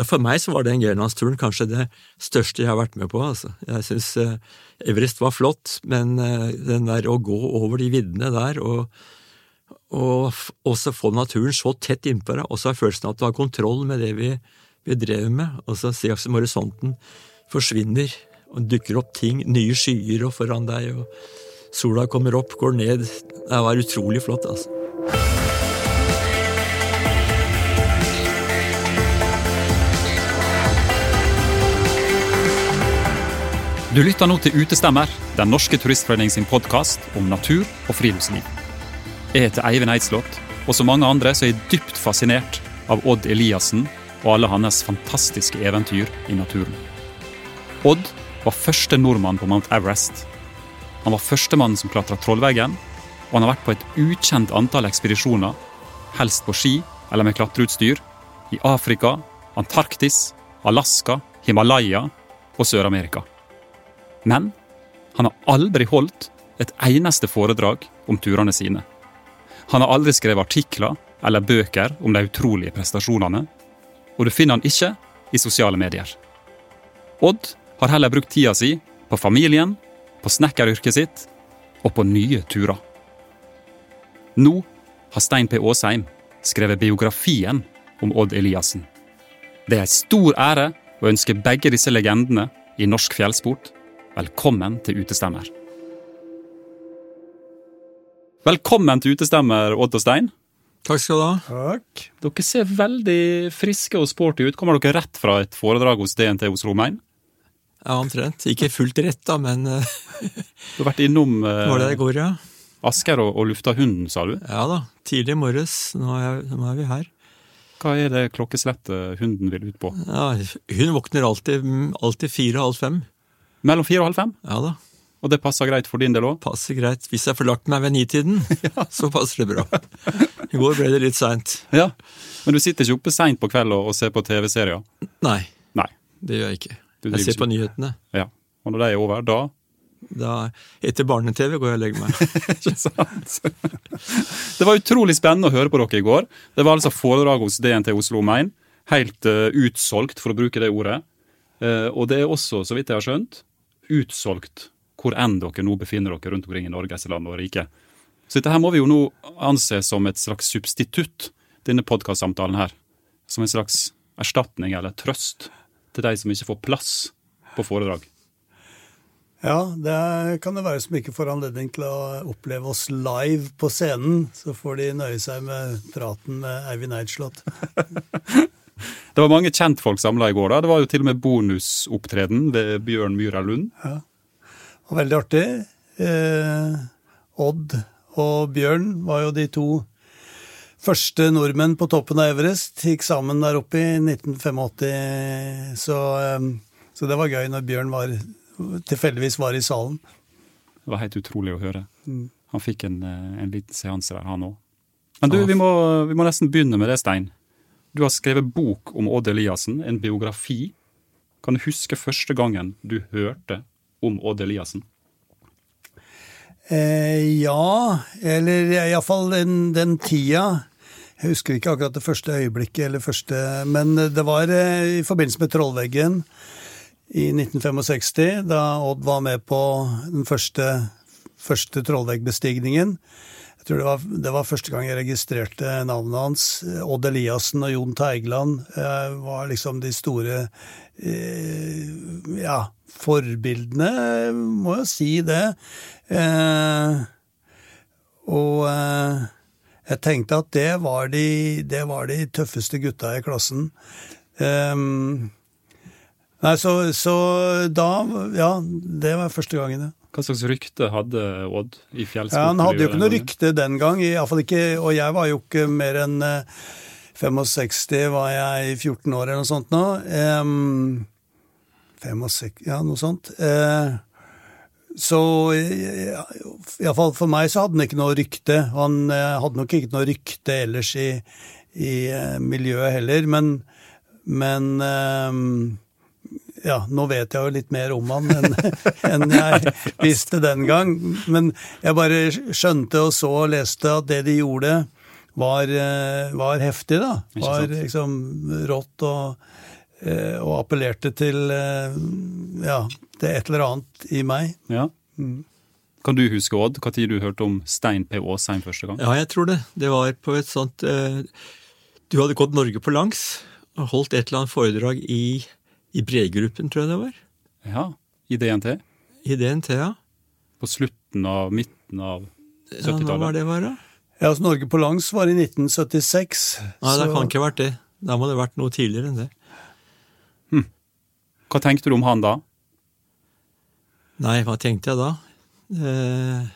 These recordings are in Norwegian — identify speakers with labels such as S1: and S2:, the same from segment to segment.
S1: For meg så var den Grenlandsturen kanskje det største jeg har vært med på. Altså. Jeg syns eh, Everest var flott, men eh, den der å gå over de viddene der og, og også få naturen så tett innpå deg, og så ha følelsen av at du har kontroll med det vi, vi drev med, og så se som horisonten forsvinner og dukker opp ting, nye skyer og foran deg, og sola kommer opp, går ned. Det var utrolig flott, altså.
S2: Du lytter nå til Utestemmer, Den norske turistforening sin podkast om natur og friluftsliv. Jeg heter Eivind Eidslott, og som mange andre så er jeg dypt fascinert av Odd Eliassen og alle hans fantastiske eventyr i naturen. Odd var første nordmann på Mount Everest. Han var førstemann som klatra Trollveggen, og han har vært på et ukjent antall ekspedisjoner, helst på ski eller med klatreutstyr, i Afrika, Antarktis, Alaska, Himalaya og Sør-Amerika. Men han har aldri holdt et eneste foredrag om turene sine. Han har aldri skrevet artikler eller bøker om de utrolige prestasjonene, og du finner han ikke i sosiale medier. Odd har heller brukt tida si på familien, på snekkeryrket sitt og på nye turer. Nå har Stein P. Aasheim skrevet biografien om Odd Eliassen. Det er en stor ære å ønske begge disse legendene i norsk fjellsport Velkommen til Utestemmer. Velkommen til Utestemmer, Odd og Stein.
S1: Takk skal du ha.
S3: Takk.
S2: Dere ser veldig friske og sporty ut. Kommer dere rett fra et foredrag hos DNT Oslo Main?
S1: Ja, omtrent. Ikke fullt rett, da, men uh,
S2: Du har vært innom uh,
S1: Var det det går, ja?
S2: Asker og, og lufta hunden, sa du?
S1: Ja da. Tidlig i morges. Nå er, nå er vi her.
S2: Hva er det klokkeslettet hunden vil ut på?
S1: Ja, Hun våkner alltid, alltid fire-halv fem.
S2: Mellom fire og halv fem?
S1: Ja da.
S2: Og det passer greit for din del òg?
S1: Passer greit. Hvis jeg får lagt meg ved nitiden, ja. så passer det bra. I går ble det litt seint.
S2: Ja. Men du sitter ikke oppe seint på kveld og, ser på TV-serier?
S1: Nei.
S2: Nei.
S1: Det gjør jeg ikke. Jeg ser på nyhetene.
S2: Ja. Og når de er over, da
S1: da, Etter barne-TV går jeg og legger meg.
S2: ikke sant? det var utrolig spennende å høre på dere i går. Det var altså foredrag hos DNT Oslo Main. Helt uh, utsolgt, for å bruke det ordet. Uh, og det er også, så vidt jeg har skjønt, utsolgt hvor enn dere nå befinner dere rundt omkring i Norges land og rike. Så dette her må vi jo nå anse som et slags substitutt, denne podkastsamtalen her. Som en slags erstatning eller trøst til de som ikke får plass på foredrag.
S3: Ja, det kan det være som ikke får anledning til å oppleve oss live på scenen. Så får de nøye seg med praten med Eivind Eidslott.
S2: det var mange kjentfolk samla i går. da. Det var jo til og med bonusopptreden ved Bjørn Myhra Lund.
S3: Ja var veldig artig. Eh, Odd og Bjørn var jo de to første nordmenn på toppen av Everest. Gikk sammen der oppe i 1985. Så, eh, så det var gøy når Bjørn var, tilfeldigvis var i salen.
S2: Det var helt utrolig å høre. Mm. Han fikk en, eh, en liten seanse der, han òg. Men du, vi må, vi må, nesten begynne med det, Stein. Du har skrevet bok om Odd Eliassen, en biografi. Kan du huske første gangen du hørte om Odd Eliassen?
S3: Eh, ja, eller iallfall den, den tida. Jeg husker ikke akkurat det første øyeblikket, eller første, men det var eh, i forbindelse med Trollveggen i 1965, da Odd var med på den første, første Trollveggbestigningen. Jeg tror det var, det var, første gang jeg registrerte navnet hans. Odd Eliassen og Jon Teigeland eh, var liksom de store eh, ja, forbildene, må jo si det. Eh, og eh, jeg tenkte at det var, de, det var, de, tøffeste gutta i klassen. Um, nei, så, så da Ja, det var første gangen, ja.
S2: Hva slags rykte hadde Odd i fjellsporten?
S3: Ja, han hadde jo ikke noe rykte den gang, i fall ikke, og jeg var jo ikke mer enn 65, eh, var jeg 14 år eller noe sånt nå. Um, 65, ja, noe sånt. Uh, så iallfall for meg så hadde han ikke noe rykte. Han uh, hadde nok ikke noe rykte ellers i, i miljøet heller, men, men um, ja, nå vet jeg jo litt mer om han enn, enn jeg visste den gang. Men jeg bare skjønte og så og leste at det de gjorde, var, eh, var heftig, da. Var liksom rått og eh, og appellerte til eh, ja, det er et eller annet i meg.
S2: Ja. Kan du huske, Odd, når du hørte om Stein P. Aasheim første gang?
S1: Ja, jeg tror det. Det var på et sånt eh, Du hadde gått Norge på langs og holdt et eller annet foredrag i, i Bregruppen, tror jeg det var.
S2: Ja, I DNT?
S1: I DNT, ja.
S2: På slutten av midten av 70-tallet?
S1: ja hva var det var, da?
S3: Ja, altså Norge på langs var i 1976.
S1: Nei, det kan ikke ha vært det. Da må det ha vært noe tidligere enn det.
S2: Hva tenkte du om han da?
S1: Nei, hva tenkte jeg da? Eh,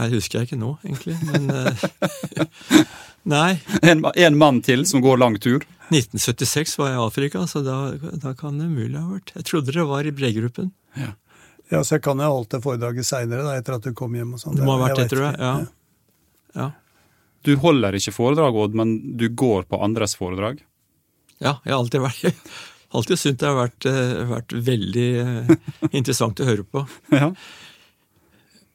S1: jeg husker jeg ikke nå, egentlig. Men eh, Nei.
S2: En, en mann til som går lang tur?
S1: 1976 var jeg i Afrika, så da, da kan det umulig ha vært. Jeg trodde det var i Bregruppen.
S3: Ja, Så jeg kan jo ha holdt det foredraget seinere, etter at du kom hjem. og sånn.
S1: Det må ha vært det, tror jeg.
S3: ikke.
S1: Ja. ja.
S2: Du holder ikke foredrag, Odd, men du går på andres foredrag?
S1: Ja, jeg har alltid vært alltid syntes det har vært, eh, vært veldig eh, interessant å høre på.
S2: Ja.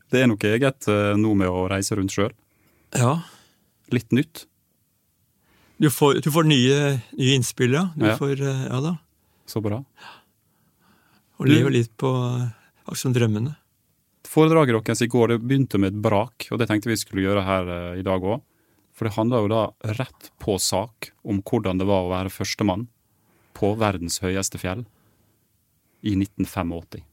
S2: Det er noe eget eh, nå med å reise rundt sjøl.
S1: Ja.
S2: Litt nytt.
S1: Du får, du får nye, nye innspill, ja. Du
S2: Ja.
S1: får, eh, ja da.
S2: Så bra.
S1: Og lever litt på eh, som drømmene.
S2: Foredraget deres i går det begynte med et brak, og det tenkte vi skulle gjøre her eh, i dag òg. For det handla jo da rett på sak om hvordan det var å være førstemann på verdens høyeste fjell i 1985.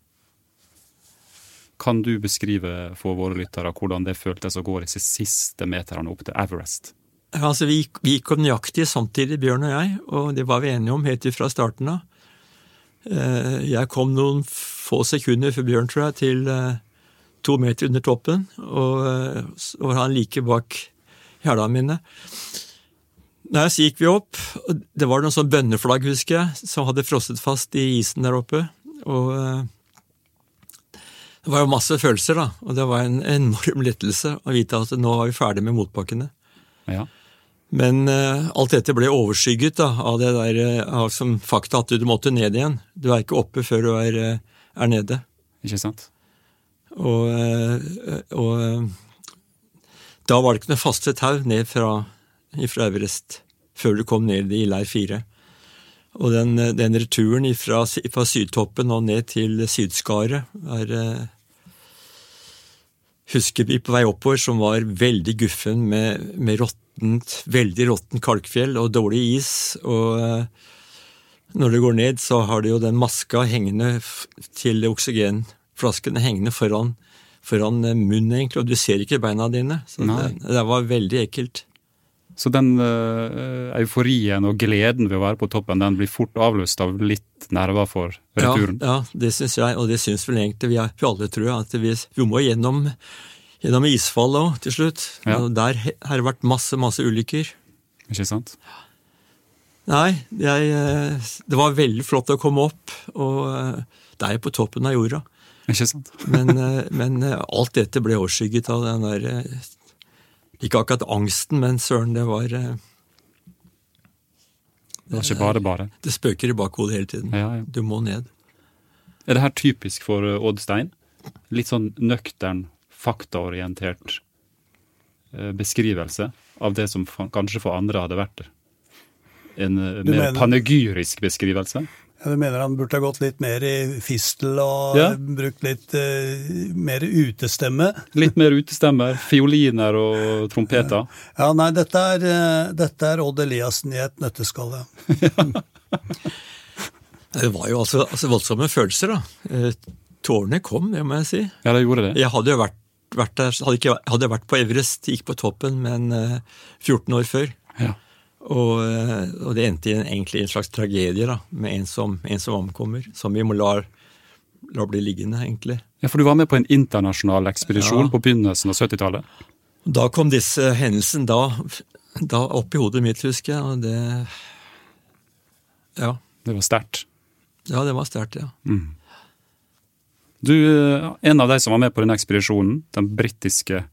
S2: Kan du beskrive for våre lyttere hvordan det føltes å gå disse siste meterne opp til Everest?
S1: Altså, vi, gikk- vi gikk nøyaktig samtidig, Bjørn og jeg, og det var vi enige om helt fra starten av. Eh, Jeg kom noen få sekunder før Bjørn, tror jeg, til eh, to meter under toppen, og eh, så var han like bak hælene mine. Nei, så gikk vi opp, det var noen sånn bønneflagg, husker jeg, som hadde frosset fast i isen der oppe, og eh, det var jo masse følelser, da, og det var en enorm lettelse å vite at nå var vi ferdig med motbakkene.
S2: Ja.
S1: Men uh, alt dette ble overskygget da, av det der uh, som fakta at du måtte ned igjen. Du er ikke oppe før du er, uh, er nede.
S2: Ikke sant?
S1: Og, og da var det ikke noe faste tau ned fra, fra Everest før du kom ned i leir fire. Og den, den returen fra, fra sydtoppen og ned til sydskaret er Husker vi på vei oppover som var veldig guffen med, med råttent, veldig råttent kalkfjell og dårlig is. Og eh, når du går ned, så har du jo den maska hengende til oksygenflaskene hengende foran, foran eh, munnen, egentlig, og du ser ikke beina dine. Så det, det var veldig ekkelt.
S2: Så den uh, euforien og gleden ved å være på toppen, den blir fort avløst av litt nerver for returen?
S1: Ja, ja det syns jeg, og det syns vel egentlig vi, er, vi alle, tror jeg. At vi, vi må gjennom, gjennom isfallet òg, til slutt.
S2: Ja.
S1: Der har det vært masse, masse ulykker.
S2: Ikke sant?
S1: Nei, jeg, eh, det var veldig flott å komme opp, og eh, det er jo på toppen av jorda.
S2: Ikke sant?
S1: Men, eh, men alt dette ble overskygget av den der Ikke akkurat angsten, men søren, det var
S2: Det var ikke bare bare.
S1: Det spøker i bakhodet hele tiden.
S2: Ja, ja.
S1: Du må ned.
S2: Er det her typisk for Odd Stein? Litt sånn nøktern, faktaorientert eh, beskrivelse av det som kanskje for andre hadde vært en eh,
S3: Du
S2: mer
S3: mener-
S2: panegyrisk beskrivelse?
S3: Ja, du mener han burde ha gått litt mer i fistel og
S2: Ja.
S3: brukt litt uh, mer utestemme?
S2: Litt mer utestemmer, fioliner og trompeter.
S3: Ja, nei, dette er, dette er Odd Eliassen i et nøtteskalle.
S1: Det var jo altså, altså voldsomme følelser, da. Tårene kom, det må jeg si.
S2: Ja, det gjorde det.
S1: Jeg hadde jo vært, vært der, hadde, ikke, hadde jeg vært på Everest, gikk på toppen, men eh, 14 år før.
S2: Ja.
S1: Og, eh, og det endte i en, egentlig en slags tragedie, da, med en som, en som omkommer. Som vi må la, la bli liggende, egentlig.
S2: ja, for du var med på en internasjonal ekspedisjon
S1: Ja.
S2: på begynnelsen av 70-tallet.
S1: Da kom disse hendelsene da, da opp i hodet mitt, husker jeg, og det Ja.
S2: Det var sterkt.
S1: Ja, det var sterkt, ja.
S2: Du, eh, en av de som var med på den ekspedisjonen, den britiske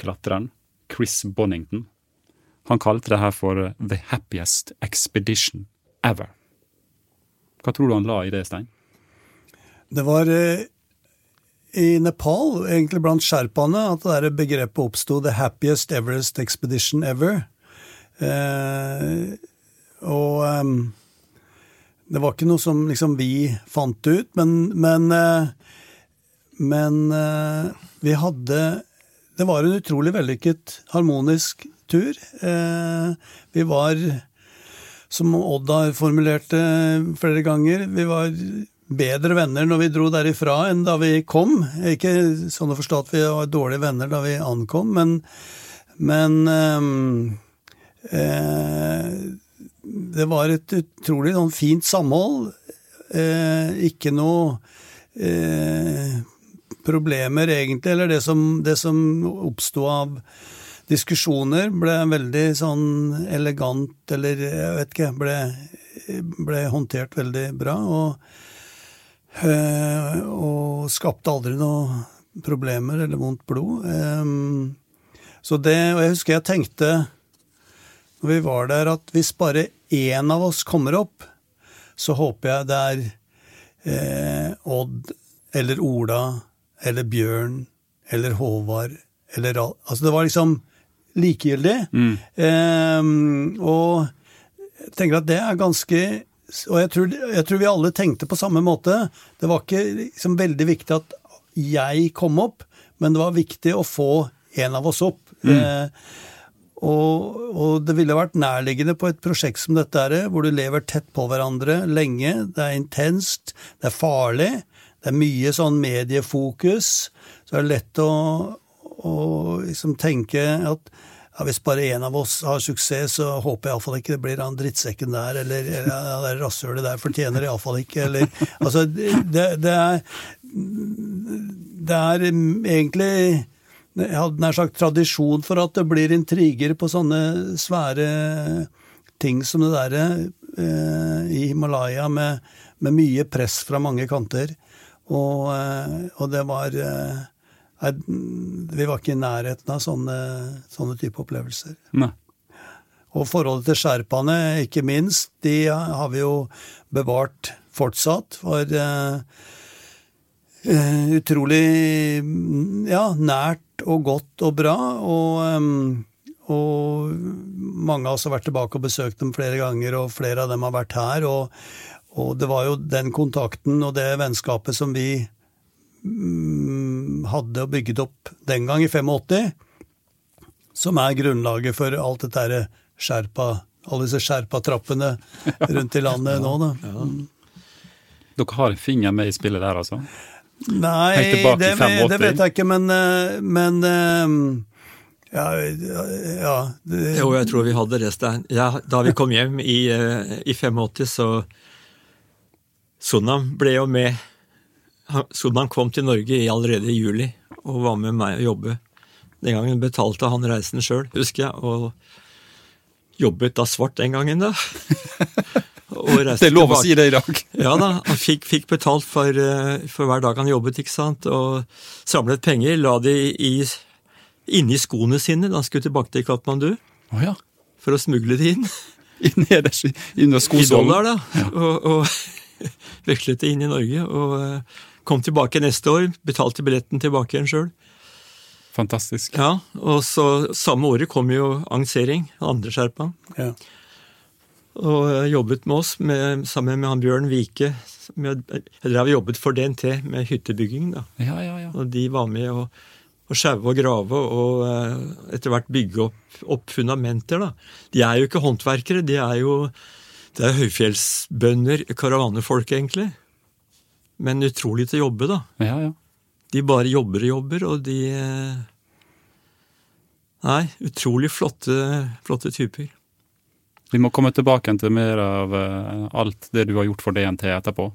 S2: klatreren Chris Bonington, han kalte det her for eh, the happiest expedition ever. Hva tror du han la i det, Stein?
S3: Det var eh, i Nepal, egentlig blant sherpaene, at det der begrepet oppsto 'the happiest Everest expedition ever'. Eh, og ehm, det var ikke noe som liksom vi fant ut, men, men, eh, men eh, vi hadde Det var en utrolig vellykket, harmonisk tur. Eh, vi var, som Odd har formulert det flere ganger, vi var bedre venner når vi dro derifra enn da vi kom. Ikke sånn å forstå at vi var dårlige venner da vi ankom, men, men eh, det var et utrolig sånn, fint samhold. Eh, ikke noe eh, problemer, egentlig. Eller det som, det som oppsto av diskusjoner, ble veldig sånn elegant, eller jeg vet ikke, ble, ble håndtert veldig bra. Og, eh, og skapte aldri noe problemer eller vondt blod. Eh, så det, og jeg husker jeg tenkte når vi var der, at hvis bare én av oss kommer opp, så håper jeg det er eh, Odd eller Ola eller Bjørn eller Håvard eller Altså, det var liksom likegyldig. Mm. Eh, og jeg tenker at det er ganske Og jeg tror, jeg tror, vi alle tenkte på samme måte. Det var ikke liksom veldig viktig at jeg kom opp, men det var viktig å få en av oss opp. Mm. Eh, og, og, det ville vært nærliggende på et prosjekt som dette hvor du lever tett på hverandre lenge. Det er intenst, det er farlig, det er mye sånn mediefokus. Så det er lett å, å liksom tenke at ja, hvis bare én av oss har suksess, så håper jeg iallfall ikke det blir han drittsekken der, eller ja, det rasshølet der fortjener iallfall ikke, eller Altså, det, det er Det er egentlig jeg hadde nær sagt tradisjon for at det blir intriger på sånne svære ting som det derre eh, i Himalaya, med, med, mye press fra mange kanter. Og, eh, og det var eh, Vi var ikke i nærheten av sånne, sånne type opplevelser.
S2: Nei.
S3: Og forholdet til sherpaene, ikke minst, de har vi jo bevart fortsatt. For uh, utrolig ja, nært og godt og bra. Og, og, mange har vært tilbake og besøkt dem flere ganger, og flere av dem har vært her. Og, og det var jo den kontakten og det vennskapet som vi mm, hadde og bygget opp den gang, i 85, som er grunnlaget for alt dette skjerpa, alle disse skjerpa-trappene rundt i landet nå. Da. Ja.
S2: Dere har en finger med i spillet der, altså?
S3: Nei, det, det, vet jeg ikke, men, eh, men eh, ja, ja
S1: det, Jo, jeg tror vi hadde det, Stein. Ja, da vi kom hjem i, eh, i 85, så Sonam ble jo med. Sonam kom til Norge allerede i juli og var med meg å jobbe. Den gangen betalte han reisen sjøl, husker jeg, og jobbet da svart den gangen, da.
S2: det er lov å si det i dag.
S1: ja da, han fikk, fikk betalt for, eh, for, hver dag han jobbet, ikke sant, og samlet penger, la de i, inni skoene sine da han skulle tilbake til Katmandu.
S2: Oh, ja.
S1: For å smugle de inn.
S2: Nederst under
S1: I dollar, da. Ja. Og, og vekslet det inn i Norge. Og eh, kom tilbake neste år, betalte billetten tilbake igjen sjøl.
S2: Fantastisk.
S1: Ja, og så samme året kom jo Angsering, andre sherpaen. Ja og jobbet med oss med, sammen med han Bjørn Vike. Med, jeg vi jobbet for DNT med hyttebygging. da.
S2: Ja, ja, ja.
S1: Og de var med å, å sjaue og grave og uh, etter hvert bygge opp, opp, fundamenter. da. De er jo ikke håndverkere, de er jo det er høyfjellsbønder, karavanefolk, egentlig. Men utrolig til å jobbe, da.
S2: Ja, ja.
S1: De bare jobber og jobber, og de uh, Nei, utrolig flotte, flotte typer.
S2: Vi må komme tilbake til mer av uh, alt det du har gjort for DNT etterpå.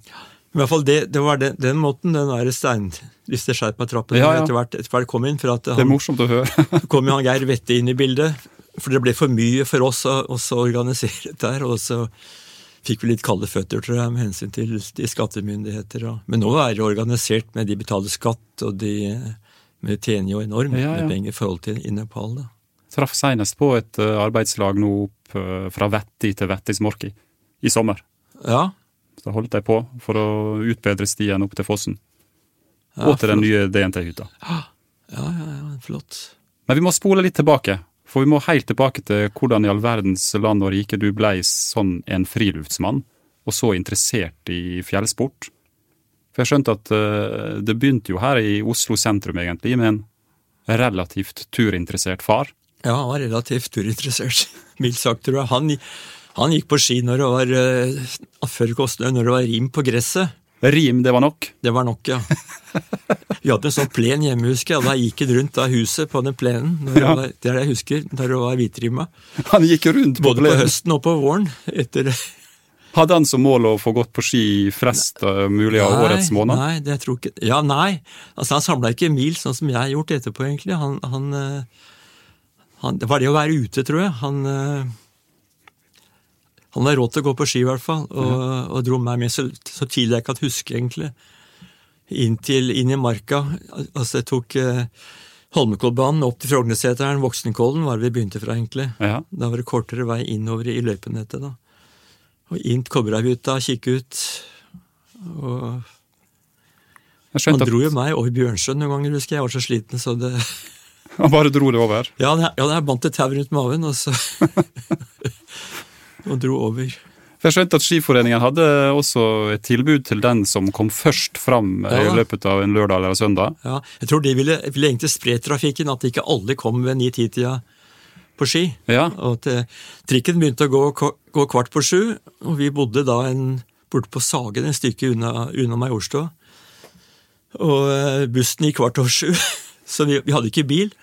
S1: I hvert fall det, det var den, den måten den der stein, hvis det skjerp meg trappen ja, ja. etter, hvert, etter hvert kom inn. for at
S2: han, Det er morsomt å høre.
S1: kom jo han Geir Vette inn i bildet. For det ble for mye for oss å organisere dette her. Og så fikk vi litt kalde føtter, tror jeg, med hensyn til de skattemyndigheter. Og, men nå er det organisert med de betaler skatt, og de, de tjener jo enormt ja, med penger i forhold til i Nepal. da.
S2: Traff senest på et uh, arbeidslag nå opp uh, fra Vetti til Vettismorki i sommer.
S1: Ja.
S2: Så holdt de på for å utbedre stien opp til fossen. Ja, og til den nye DNT-hytta.
S1: Ja, ja, ja, flott.
S2: Men vi må spole litt tilbake. For vi må helt tilbake til hvordan i all verdens land og rike du blei sånn en friluftsmann, og så interessert i fjellsport. For jeg skjønte at uh, det begynte jo her i Oslo sentrum, egentlig, med en relativt turinteressert far.
S1: Ja, han var relativt turinteressert, mildt sagt, tror jeg. Han, han, gikk på ski når det var uh, før Kostnø, når det var rim på gresset.
S2: Rim, det var nok?
S1: Det var nok, ja. Vi hadde en sånn plen hjemme, husker jeg. Da gikk han rundt av huset på den plenen. Ja. Det, det er det jeg husker, da det var hvitrima.
S2: Han gikk rundt
S1: på Både plenen? Både på høsten og på våren. etter
S2: Hadde han som mål å få gått på ski flest uh, mulig av årets måned?
S1: Nei, det tror ikke Ja, nei. Altså, han samla ikke mil, sånn som jeg har gjort etterpå, egentlig. Han, han, uh, han, Det var det å være ute, tror jeg. Han uh, han hadde råd til å gå på ski, i hvert fall, og, ja. og dro meg med så, så, tidlig jeg kan huske, egentlig. Inn, til, inn i marka. Altså, jeg tok eh, Holmenkollbanen opp til Frognerseteren, Voksenkollen var det vi begynte fra, egentlig. Ja. Da var det kortere vei innover i løypenettet, da. Og inn til Kobberhavhytta, kikke ut. Og han dro jo meg over Bjørnsjøen noen ganger, husker jeg. Jeg var så sliten, så det
S2: Han bare dro det over?
S1: Ja, jeg bandt et tau rundt maven, og så og dro over.
S2: Jeg skjønte at Skiforeningen hadde også et tilbud til den som kom først fram ja. i løpet av en lørdag eller søndag.
S1: Ja, Jeg tror de ville, ville egentlig spre trafikken, at ikke alle kom ved ni-ti-tida på ski. Ja. Og at Trikken begynte å gå, gå, kvart på sju, og vi bodde da en, borte på Sagen, et stykke unna, unna Majorstua. Og eh, bussen gikk kvart over sju, så vi, vi hadde ikke bil.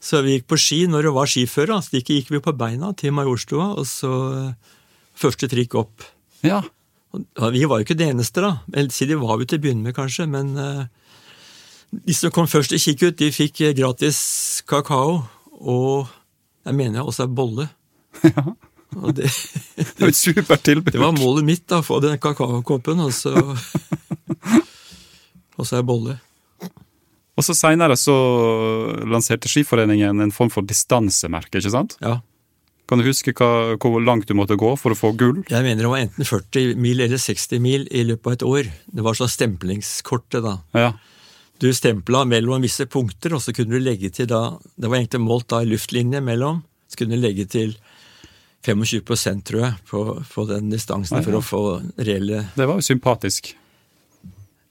S1: Så vi gikk på ski når det var skiføre. Så gikk vi på beina til Majorstua, og så eh, første trikk opp.
S2: Ja.
S1: Vi var jo ikke det eneste, da. Eller si de var vi til å begynne med, kanskje, men uh, de som kom først og kikk ut, de fikk eh, gratis kakao og jeg mener jeg også er bolle.
S2: Ja. Og det, det.
S1: Det var målet mitt, da, å få den kakaokoppen, og så Og så er bolle.
S2: Og så Seinere så lanserte Skiforeningen en form for distansemerke, ikke sant?
S1: Ja.
S2: Kan du huske hva, hvor langt du måtte gå for å få gull?
S1: Jeg mener det var enten 40 mil eller 60 mil i løpet av et år. Det var sånn stemplingskortet, da.
S2: Ja.
S1: Du stempla mellom visse punkter, og så kunne du legge til da Det var egentlig målt da i luftlinje mellom. Så kunne du legge til 25 tror jeg, på, på den distansen ja. for å få reelle
S2: Det var jo sympatisk.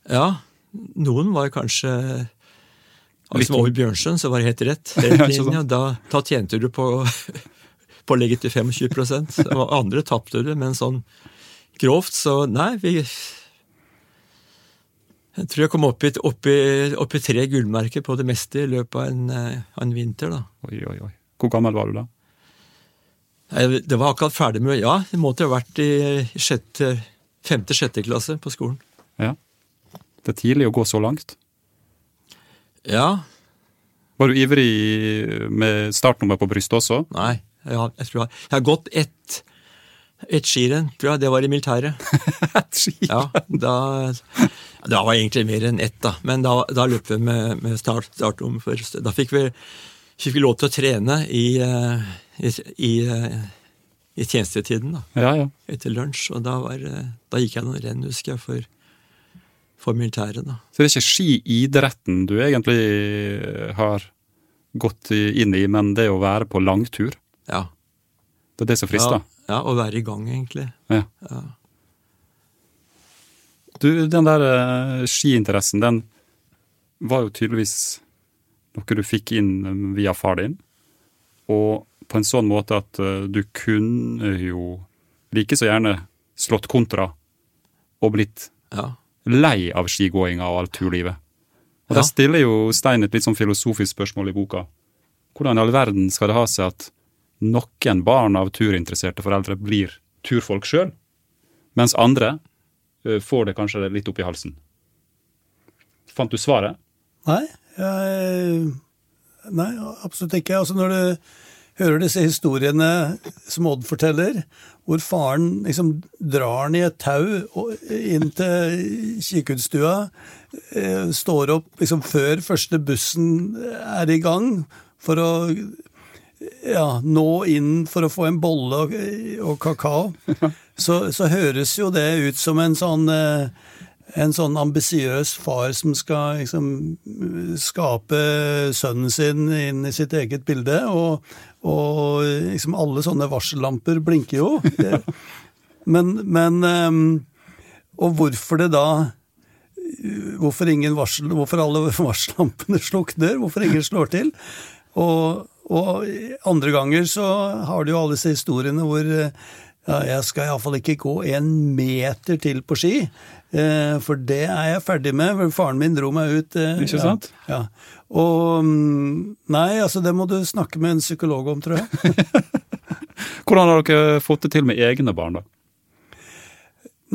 S1: Ja. Noen var kanskje Altså i Bjørnsund, så var det helt rett. Linje, da, da, tjente du på, på å legge til 25% og Andre tapte du, men sånn grovt, så nei, vi Jeg tror jeg kom opp i, opp i, opp i tre gullmerker på det meste i løpet av en, eh, en, vinter, da.
S2: Oi, oi, oi. Hvor gammel var du da?
S1: Det var akkurat ferdig med Ja, det måtte ha vært i femte-sjette klasse på skolen.
S2: Ja. Det er tidlig å gå så langt?
S1: Ja.
S2: Var du ivrig med startnummer på brystet også?
S1: Nei, jeg, jeg tror jeg, jeg har gått ett et skirenn, tror jeg. Det var i militæret.
S2: et skirenn?
S1: Ja, da, da var egentlig mer enn ett, da. Men da, da løp vi med, med start, startnummer først. Da fikk vi, fikk vi lov til å trene i, eh, i, i, eh, i tjenestetiden, da.
S2: Ja, ja.
S1: Etter lunsj. Og da, var, eh, da gikk jeg noen renn, husker jeg, for for militæret. da.
S2: Så det er ikke skiidretten du egentlig eh, har gått inn i, men det å være på langtur?
S1: Ja.
S2: Det er det som frister?
S1: Ja, ja å være i gang, egentlig.
S2: Ja. ja. Du, den der uh, skiinteressen, den var jo tydeligvis noe du fikk inn via far din. Og på en sånn måte at uh, du kunne jo like så gjerne slått kontra og blitt
S1: ja
S2: lei av skigåinga og alt turlivet. Og ja. Der stiller jo Stein et litt sånn filosofisk spørsmål i boka. Hvordan i all verden skal det ha seg at noen barn av turinteresserte foreldre blir turfolk sjøl, mens andre får det kanskje litt opp i halsen? Fant du svaret?
S3: Nei, jeg, nei absolutt ikke. Altså når du hører disse historiene som Odd forteller, hvor faren liksom drar i et tau inn til kikhutstua, eh, står opp liksom før første bussen er i gang for å ja, nå inn for å få en bolle og, og kakao, så, så, høres jo det ut som en sånn eh, en sånn ambisiøs far som skal liksom skape sønnen sin inn i sitt eget bilde, og, og liksom alle sånne varsellamper blinker jo. Men, men ehm, Og hvorfor det da Hvorfor ingen varsel, hvorfor alle varsellampene slukner, hvorfor ingen slår til. Og, og andre ganger så har du jo alle disse historiene hvor ja, jeg skal iallfall ikke gå en meter til på ski. Eh, for det er jeg ferdig med. Faren min dro meg ut.
S2: Eh, ikke sant?
S3: Ja, ja. Og mm, Nei, altså det må du snakke med en psykolog om, tror jeg.
S2: Hvordan har dere fått det til med egne barn, da?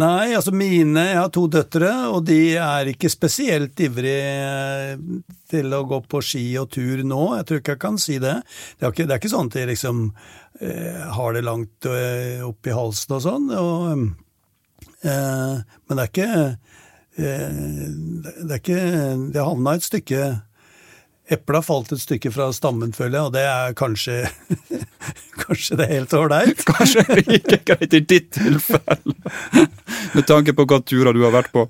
S3: Nei, altså mine Jeg har to døtre, og de er ikke spesielt ivrige til å gå på ski og tur nå. Jeg tror ikke jeg kan si det. Det er ikke, det er ikke sånn at de liksom eh, har det langt eh, opp i halsen og sånn. Og, eh, men det er ikke eh, Det er ikke Det havna et stykke Eplet har falt et stykke fra stammen, føler jeg, og det er kanskje Kanskje det er helt ålreit?
S2: Kanskje ikke greit i ditt tilfelle, med tanke på hva turer du har vært på.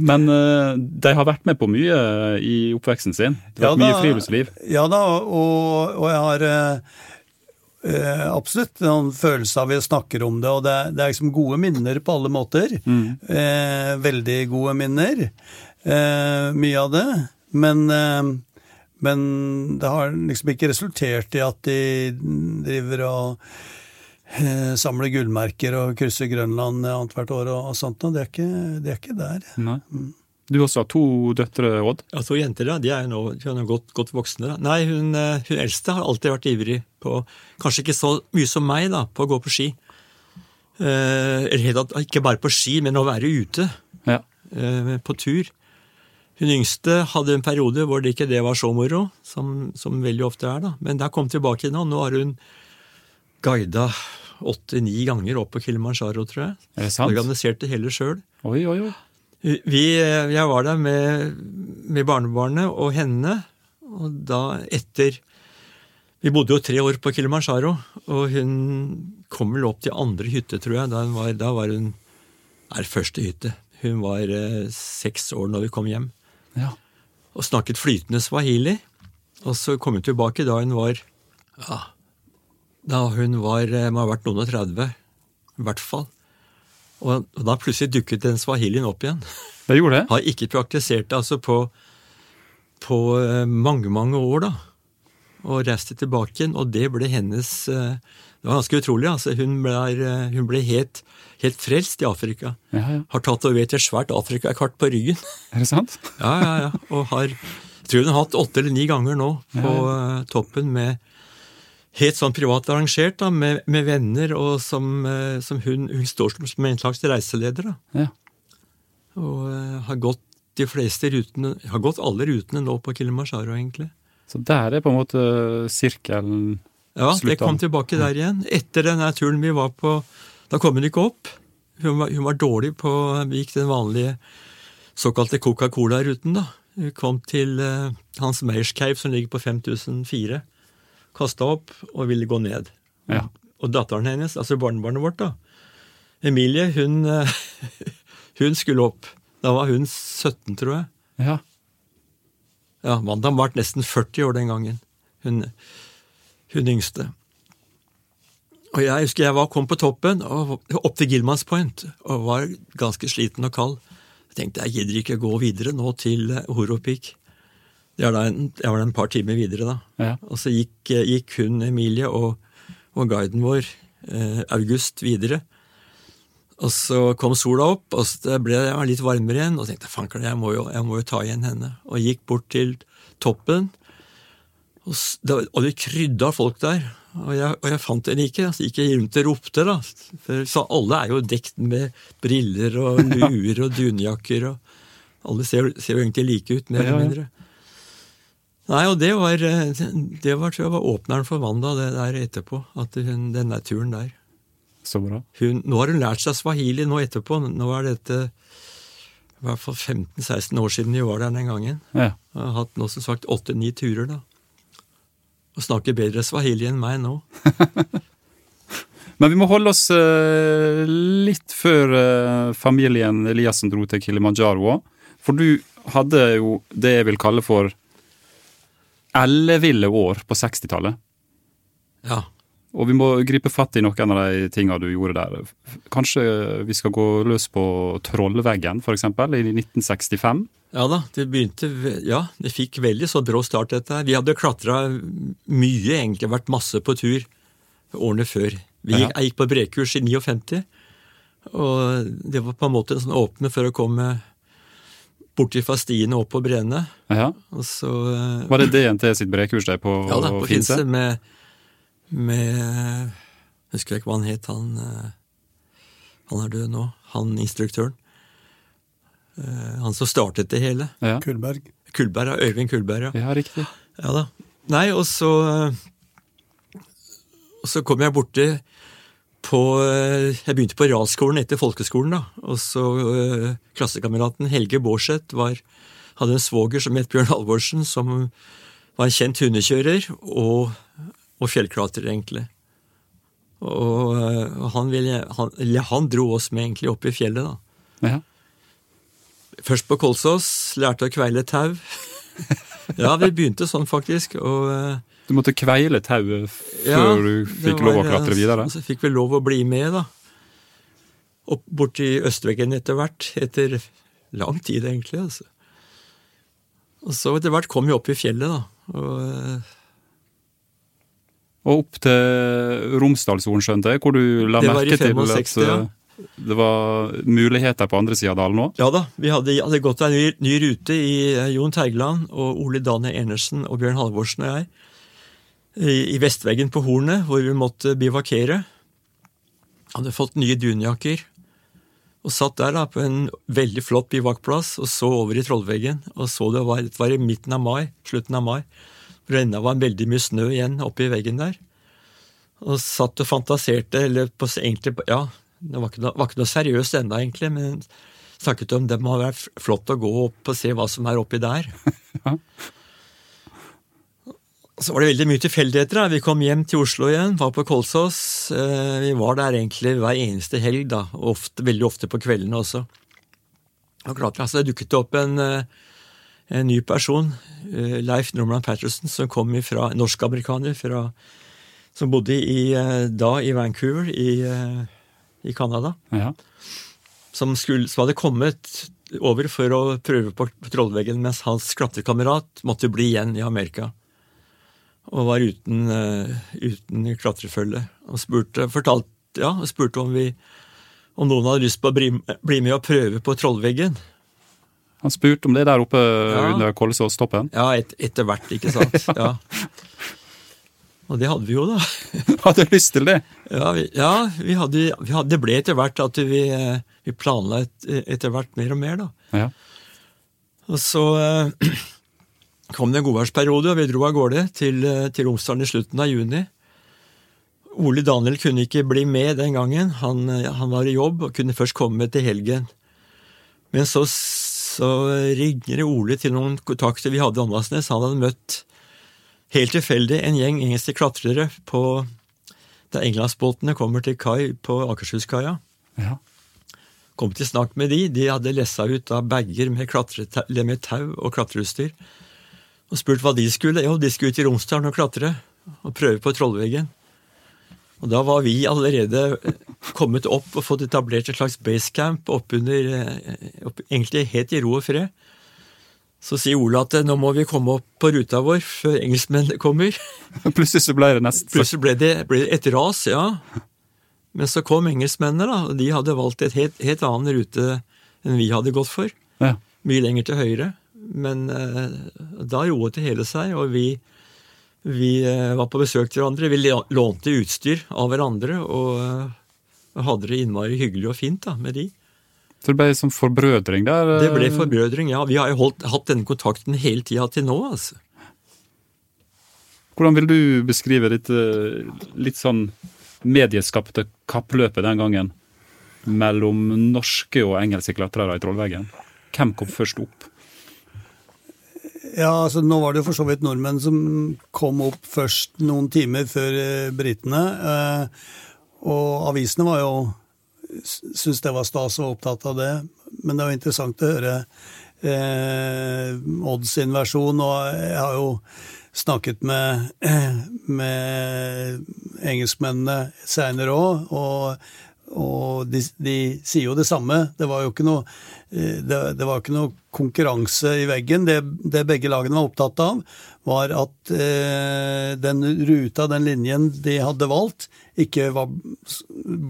S2: Men uh, de har vært med på mye i oppveksten sin? Det har vært ja, mye friluftsliv?
S3: Ja da, og, og jeg har eh, absolutt noen følelse av vi snakker om det, og det, det er liksom gode minner på alle måter. Mm. Eh, veldig gode minner. mye av det. Men men det har liksom ikke resultert i at de driver og eh, samler gullmerker og krysser Grønland annethvert år og, og sånt. noe. det det er ikke der.
S2: Nei. Mm. Du også har to døtre, Odd?
S1: Ja, to jenter. da. De er nå, de er godt, godt, voksne. da. Nei, hun, eh, hun, eldste har alltid vært ivrig på Kanskje ikke så mye som meg, da, på å gå på ski. Eh, ikke bare på ski, men å være ute. Ja. Eh, på tur. Hun yngste hadde en periode hvor det ikke det var så moro, som, som veldig ofte er. da. Men der kom tilbake nå. Nå har hun guida åtte-ni ganger opp på Kilimanjaro, tror jeg.
S2: Er det sant?
S1: Organiserte hele sjøl.
S2: Oi, oi, oi.
S1: Vi, jeg var der med, med barnebarnet og henne, og da etter Vi bodde jo tre år på Kilimanjaro, og hun kom vel opp til andre hytte, tror jeg. Da var, da var hun er første hytte. Hun var eh, seks år når vi kom hjem.
S2: Ja.
S1: Og snakket flytende swahili. Og så kom hun tilbake da hun var ja, Da hun var eh, må ha vært noen og 30, i hvert fall. Og, og da plutselig dukket den swahilien opp igjen.
S2: Det gjorde det?
S1: Har ikke praktisert det altså på, på eh, mange, mange år, da. Og reiste tilbake igjen, og det ble hennes eh, Det var ganske utrolig. altså Hun ble, hun ble helt helt frelst i Afrika.
S2: Ja, ja.
S1: Har tatovert et svært Afrikakart på ryggen.
S2: Er det sant?
S1: Ja, ja, ja. Og har jeg tror hun har hatt åtte eller ni ganger nå på ja, uh, toppen med helt sånn privat arrangert, da, med, med venner, og som, uh, som hun, hun, står som en slags reiseleder. da.
S2: Ja.
S1: Og uh, har gått de fleste rutene, har gått alle rutene nå på Kilimanjaro, egentlig.
S2: Så der er på en måte sirkelen
S1: Ja, det kom tilbake der igjen. Etter denne turen vi var på da kom hun ikke opp. Hun var, hun var dårlig på Vi gikk den vanlige såkalte Coca-Cola-ruten, da. Hun kom til uh, Hans Meyers-Cave, som ligger på 5004. Kasta opp og ville gå ned.
S2: Ja.
S1: Og datteren hennes, altså barnebarnet vårt, da, Emilie, hun, uh, hun skulle opp. Da var hun 17, tror jeg.
S2: Ja.
S1: Ja, Wanda var nesten 40 år den gangen. Hun, hun yngste. Og Jeg husker jeg var, kom på toppen, og opp til Gilmans Point, og var ganske sliten og kald. Jeg tenkte jeg gidder ikke gå videre nå til Horopik. Jeg var da en par timer videre, da.
S2: Ja.
S1: Og så gikk, gikk, hun, Emilie, og, og guiden vår, eh, August, videre. Og så kom sola opp, og så ble jeg litt varmere igjen. Og tenkte fanker, jeg, må jo, jeg må jo ta igjen henne. Og gikk bort til toppen. Og, det krydda folk der. Og jeg, og jeg fant en ikke, så gikk jeg rundt og ropte, da. For, så alle er jo dekt med briller og luer og dunjakker, og alle ser, ser, jo egentlig like ut, mer eller mindre. Nei, og det var, det var, tror jeg, var åpneren for Wanda, det der etterpå. At hun, den der turen der.
S2: Så bra.
S1: Hun, nå har hun lært seg swahili nå etterpå. Nå er dette i hvert fall 15-16 år siden vi var der den gangen.
S2: Ja.
S1: Jeg har hatt nå som sagt åtte-ni turer, da og snakker bedre swahili enn meg nå.
S2: Men vi må holde oss eh, litt før eh, familien Eliassen dro til Kilimanjaro òg. For du hadde jo det jeg vil kalle for elleville år på 60-tallet.
S1: Ja.
S2: Og vi må gripe fatt i noen av de tinga du gjorde der. Kanskje vi skal gå løs på Trollveggen, f.eks., i 1965?
S1: Ja da, det begynte Ja, det fikk veldig så brå start, dette her. Vi hadde klatra mye, egentlig vært masse på tur årene før. Vi gikk, jeg gikk på brekurs i 59, og det var på en måte en sånn åpne for å komme borti fra stiene opp på breene.
S2: Ja.
S1: Så eh,
S2: Var det DNT sitt brekurs der på,
S1: Ja da, på
S2: Finse?
S1: Finse med, med Husker jeg ikke hva han het, han eh, Han er død nå, han instruktøren. Eh, Han som startet det hele.
S2: Ja.
S3: Kullberg.
S1: Kullberg, ja, Øyvind Kullberg, ja.
S2: ja, riktig.
S1: ja da. Nei, og så Og så kom jeg borti på eh, Jeg begynte på realskolen etter folkeskolen, da. Og så eh, klassekameraten Helge Bårdseth var hadde en svoger som het Bjørn Halvorsen, som var en kjent hundekjører og, og fjellklatrer, egentlig. Og eh, han, ville, han, han dro oss med egentlig opp i fjellet, da.
S2: Ja.
S1: Først på Kolsås, lærte å kveile tau. ja, vi begynte sånn, faktisk. Og eh,
S2: Du måtte kveile tauet før
S1: Ja,
S2: du fikk
S1: var,
S2: lov å klatre videre?
S1: Så fikk vi lov å bli med, da. Opp borti Østveggen etter hvert. Etter lang tid, egentlig. altså. Og så etter hvert kom vi opp i fjellet, da. Og eh,
S2: Og opp til Romsdalsoren, skjønte jeg, hvor du la merke til
S1: 65,
S2: at ja. det var muligheter på andre sida av dalen òg?
S1: Ja da, vi hadde, hadde gått en ny, ny rute i eh, Jon Tergeland og Ole Daniel Enersen og Bjørn Halvorsen og jeg i, i Vestveggen på Hornet, hvor vi måtte bivakere. Hadde fått nye dunjakker og satt der da på en veldig flott bivakplass og så over i Trollveggen og så det var, det var i midten av mai, slutten av mai, ennå var veldig mye snø igjen oppi veggen der. Og satt og fantaserte, eller på, egentlig, ja, det var ikke noe, var ikke noe seriøst ennå, egentlig, men snakket om det må være flott å gå opp og se hva som er oppi der. Så var det veldig mye tilfeldigheter. da. Vi kom hjem til Oslo igjen, var på Kolsås. Eh, Vi var der egentlig hver eneste helg, da, ofte, veldig ofte på kveldene også. Og klart, altså, Det dukket opp en, eh, en ny person, eh, Leif Norman Patterson, som kom fra norsk-amerikaner som bodde i, eh, da i Vancouver i, eh, i Canada
S2: Ja.
S1: som, skulle, som hadde kommet over for å prøve på Trollveggen, mens hans klatrekamerat måtte bli igjen i Amerika. Og var uten, uten klatrefølge. Og spurte, fortalt, ja, spurte om, vi, om noen hadde lyst på å bli, bli med og prøve på Trollveggen.
S2: Han spurte om det der oppe
S1: Ja.
S2: under Kolsåstoppen.
S1: Ja, et, etter hvert, ikke sant. Ja. Og det hadde vi jo, da.
S2: Hadde lyst til det!
S1: Ja, vi, ja vi hadde, vi hadde, det ble etter hvert at vi, eh, vi planla et, etter hvert mer og mer, da.
S2: Ja.
S1: Og så eh, kom det en godværsperiode, og vi dro av gårde til, eh, til Romsdalen i slutten av juni. Ole Daniel kunne ikke bli med den gangen. Han, eh, han var i jobb og kunne først komme til helgen. Men så, så ringer Ole til noen kontakter vi hadde i Åndalsnes. Han hadde møtt helt tilfeldig en gjeng engelske klatrere på da englandsbåtene kommer til kai på Akershus-kaia.
S2: ja.
S1: Kom til snakk med de. De hadde lessa ut av bager med, med tau og klatreutstyr. Og spurt hva de skulle. Jo, de skulle ut i Romsdalen og klatre. Og prøve på Trollveggen. Og da var vi allerede kommet opp og fått etablert et slags basecamp oppunder opp, Egentlig helt i ro og fred. Så sier Ole at nå må vi komme opp på ruta vår før engelskmennene kommer.
S2: Plutselig så ble det nest.
S1: Plutselig ble det, ble det et ras, ja. Men så kom engelskmennene, da, og de hadde valgt et helt, helt annen rute enn vi hadde gått for.
S2: ja.
S1: Mye lenger til høyre. Men eh, da roet det hele seg, og vi, vi eh, var på besøk til hverandre. Vi lånte utstyr av hverandre og eh, hadde det innmari hyggelig og fint da, med de.
S2: Så det ble som forbrødring der?
S1: Det ble
S2: eh,
S1: forbrødring, ja. Vi har jo holdt, hatt denne kontakten hele tida til nå, altså.
S2: Hvordan vil du beskrive ditt litt sånn medieskapte kappløpet den gangen mellom norske og engelske klatrere i Trollveggen? Hvem kom først opp?
S3: Ja, altså Nå var det jo for så vidt nordmenn som kom opp først noen timer før eh, britene. Eh, og avisene var jo syntes det var stas og var opptatt av det. Men det er jo interessant å høre eh, Odd sin versjon, og jeg har jo snakket med, med engelskmennene seinere òg, og, og de, de, sier jo det samme. Det var jo ikke noe, eh, det, det var ikke noe konkurranse i veggen. Det, det, begge lagene var opptatt av, var at eh, den ruta, den linjen de hadde valgt, ikke var,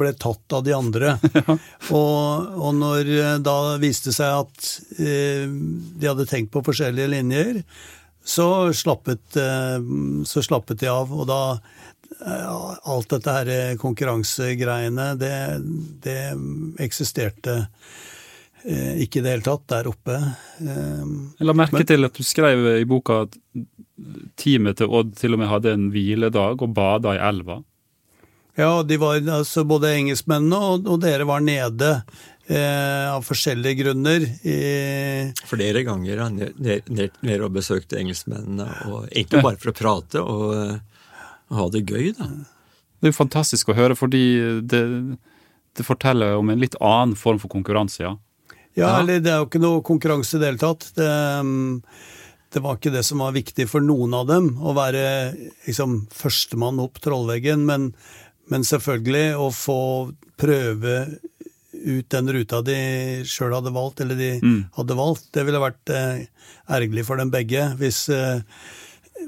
S3: ble tatt av de andre. Ja. Og, og, når da viste seg at eh, de hadde tenkt på forskjellige linjer, så slappet, eh, så slappet de av. Og da eh, Alt dette her konkurransegreiene, det, det eksisterte eh, ikke i det hele tatt der oppe.
S2: Jeg la merke Men, til at du skrev i boka at teamet til Odd til og med hadde en hviledag og bada i elva.
S3: Ja, de var, altså både engelskmennene og, og dere var nede eh, av forskjellige grunner.
S1: I Flere ganger har jeg ned, ned, ned og besøkte engelskmennene, og egentlig bare for å prate og, og ha det gøy, da.
S2: Det er jo fantastisk å høre, fordi det, det, forteller om en litt annen form for konkurranse, ja.
S3: Ja, eller det er jo ikke noe konkurranse i det hele tatt. Det, det, var ikke det som var viktig for noen av dem, å være liksom førstemann opp trollveggen, men, men selvfølgelig å få prøve ut den ruta de sjøl hadde valgt, eller de mm. hadde valgt. Det ville vært eh, ergerlig for dem begge hvis, eh,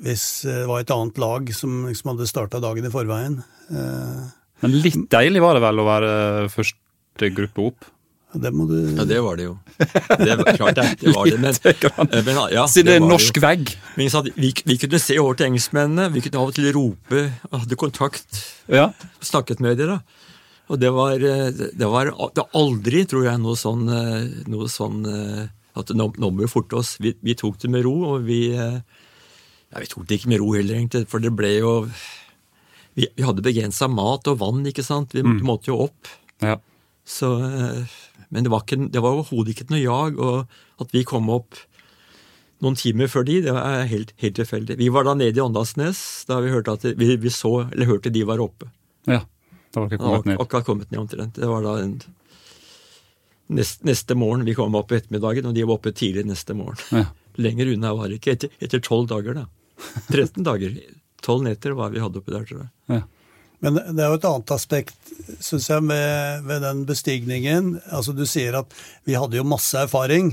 S3: hvis eh, det var et annet lag som liksom hadde starta dagen i forveien. Eh,
S2: Men litt deilig var det vel å være første gruppe opp?
S3: Ja, det må du
S1: Ja, det var det jo. Det var, klart det, det var det, men,
S2: eh, men ja, Siden det er norsk jo. vegg.
S1: Men vi, vi, kunne se over til engelskmennene, vi kunne av og til rope, hadde kontakt, ja. snakket med dem. Og det var, eh, det var det aldri, tror jeg, noe sånn, eh, noe sånn eh, at nå, nå, må vi forte oss. Vi, vi, tok det med ro, og vi ja, Vi tok det ikke med ro heller, egentlig, for det ble jo Vi, vi hadde begrensa mat og vann, ikke sant. Vi mm. måtte jo opp. Ja. Så, men det var, ikke, det var overhodet ikke noe jag. Og at vi kom opp noen timer før de, det var helt, helt tilfeldig. Vi var da nede i Åndalsnes da vi hørte at vi, vi så, eller hørte de var oppe.
S2: Ja. Da var ikke kommet ned.
S1: Akkurat kommet ned omtrent. Det var da en, neste, neste morgen. Vi kom opp ettermiddagen, og de var oppe tidlig neste morgen. Ja. Lenger unna var det ikke. Etter tolv dager, da. 13 dager. Tolv netter var vi hadde oppi der, tror jeg. Ja.
S3: Men det er jo et annet aspekt, syns jeg, med, med, den bestigningen. Altså, du sier at vi hadde jo masse erfaring.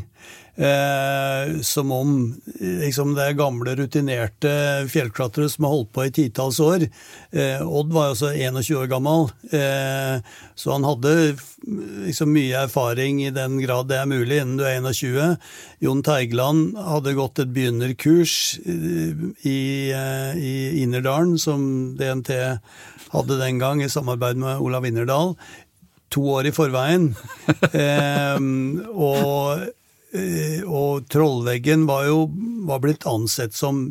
S3: Eh, som om liksom, det er gamle, rutinerte fjellklatrere som har holdt på i titalls år. Eh, Odd var altså 21 år gammel, eh, så han hadde liksom, mye erfaring i den grad det er mulig innen du er 21. Jon Teigland hadde gått et begynnerkurs eh, i, eh, i Innerdalen, som DNT hadde den gang, i samarbeid med Olav Innerdal to år i forveien. eh, og og Trollveggen var jo var blitt ansett som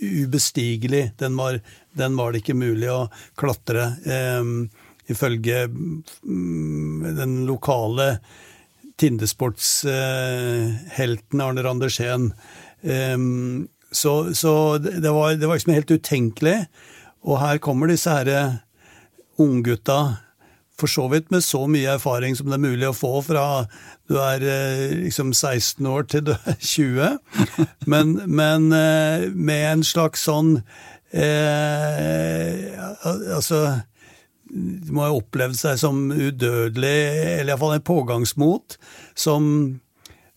S3: ubestigelig. Den var, den var, det ikke mulig å klatre. eh, ifølge um, den lokale Tindesportshelten eh, Arne Randersen. Eh, så, så det, var, det var liksom helt utenkelig. Og her kommer disse herre unggutta for så vidt med så mye erfaring som det er mulig å få fra du er eh, liksom 16 år til du er 20, men, men eh, med en slags sånn eh, Altså De må ha opplevd seg som udødelig, eller iallfall en pågangsmot, som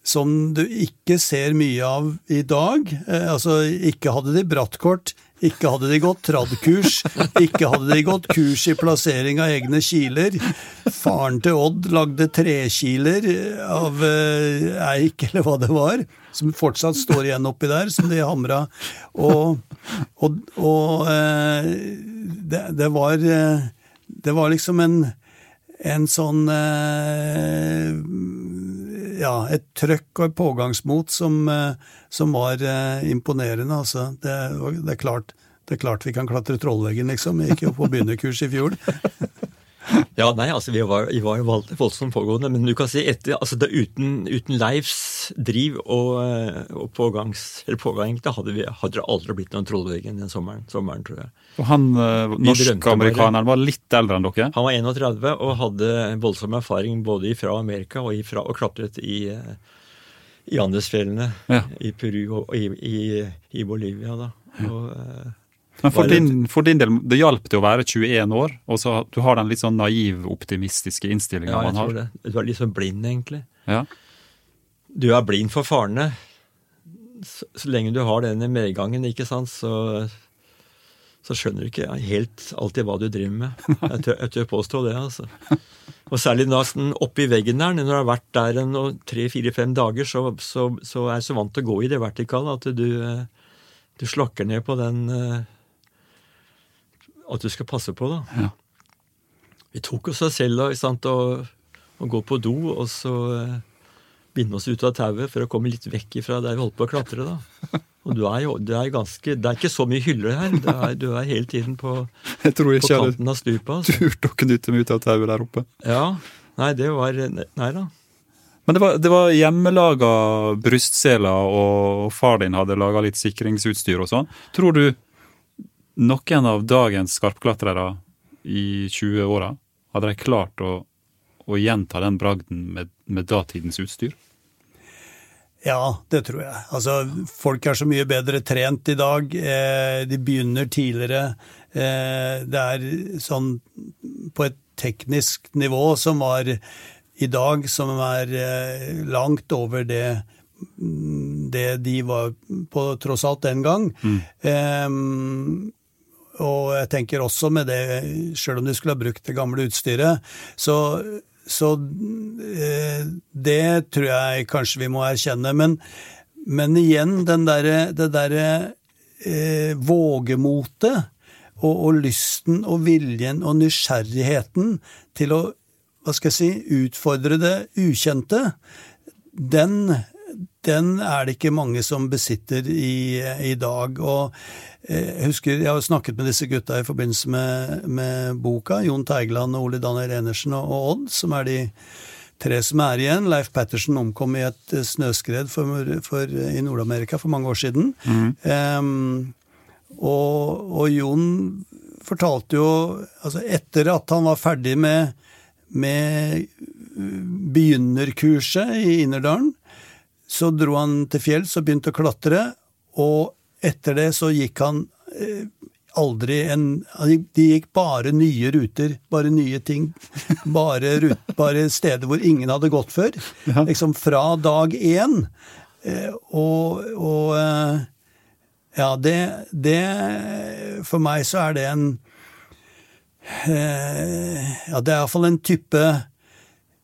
S3: som du ikke ser mye av i dag. Eh, altså, ikke hadde de brattkort, ikke hadde de gått tradkurs, ikke hadde de gått kurs i plassering av egne kiler. Faren til Odd lagde trekiler av eh, eik, eller hva det var, som fortsatt står igjen oppi der, som de hamra. Og, og, og eh, det, det, var eh, Det var liksom en, en sånn eh, ja, et trøkk og et pågangsmot som, eh, som var eh, imponerende. Altså. Det, det, er klart, det, er klart, vi kan klatre Trollveggen, liksom. Jeg gikk jo på begynnerkurs i fjor.
S1: Ja, nei, altså vi var, vi var vold- voldsomt pågående, men du kan si etter, altså det, uten, uten Leifs driv og, eh, og pågangs, eller pågang, da hadde, vi, hadde det aldri blitt noen Trollveggen den sommeren, sommeren, tror jeg.
S2: Og han eh, norsk-amerikaneren var litt eldre enn dere?
S1: Han var 31 og hadde voldsom erfaring både fra Amerika og, ifra, og klatret i, eh, i Andesfjellene,
S2: Ja.
S1: i Peru og i, i, i Bolivia, da. Og, eh,
S2: Men for din, for din del, det hjalp det å være 21 år, og så du har den litt sånn naiv, optimistiske innstillinga
S1: ja, jeg
S2: man har.
S1: tror det. Du er litt sånn blind, egentlig.
S2: Ja.
S1: Du er blind for farene. Så, så lenge du har denne medgangen, ikke sant, så, så skjønner du ikke helt alltid hva du driver med. Jeg tør, jeg tør påstå det, altså. Og særlig når sånn oppi veggen der, når du har vært der en tre-fire-fem dager, så, så, så er jeg så vant til å gå i det vertikale at du, eh, du slakker ned på den eh, At du skal passe på, da.
S2: Ja.
S1: Vi tok oss selv da, ikke sant, å, å gå på do, og så eh, binde oss ut av tauet for å komme litt vekk ifra der vi holdt på å klatre. da. Og du er jo du er ganske, Det er ikke så mye hyller her. Du er, du er hele tiden på,
S2: Jeg tror jeg på
S1: kanten av stupet. Altså.
S2: Turte å knytte meg ut av tauet der oppe.
S1: Ja, Nei, det var Nei da.
S2: Men det var, det var hjemmelaga brystseler, og far din hadde laga litt sikringsutstyr og sånn. Tror du noen av dagens skarpklatrere i 20-åra hadde de klart å, å gjenta den bragden med, med datidens utstyr?
S3: Ja, det tror jeg. Altså, folk er så mye bedre trent i dag. Eh, de begynner tidligere. Eh, det er sånn på et teknisk nivå som var i dag, som er eh, langt over det det de var på tross alt den gang. Mm. Og jeg tenker også med det, sjøl om du skulle ha brukt det gamle utstyret, så så eh, det tror jeg kanskje vi må erkjenne. Men, men igjen, der, det derre eh, vågemotet og, og, lysten og viljen og nysgjerrigheten til å hva skal jeg si, utfordre det ukjente, den, den er det ikke mange som besitter i, i dag. og jeg husker, jeg har snakket med disse gutta i forbindelse med, med boka. Jon Teigeland og Ole Daniel Enersen og, og Odd, som er de tre som er igjen. Leif Pettersen omkom i et snøskred for, for, i Nord-Amerika for mange år siden. Mm. Um, og, og, Jon fortalte jo altså Etter at han var ferdig med, med begynnerkurset i Innerdalen, så dro han til fjells og begynte å klatre. og etter det så gikk han eh, aldri en De gikk bare nye ruter, bare nye ting. Bare, rut, bare steder hvor ingen hadde gått før. Ja. Liksom fra dag én. Eh, og, og eh, Ja, det, det For meg så er det en eh, Ja, det er iallfall en type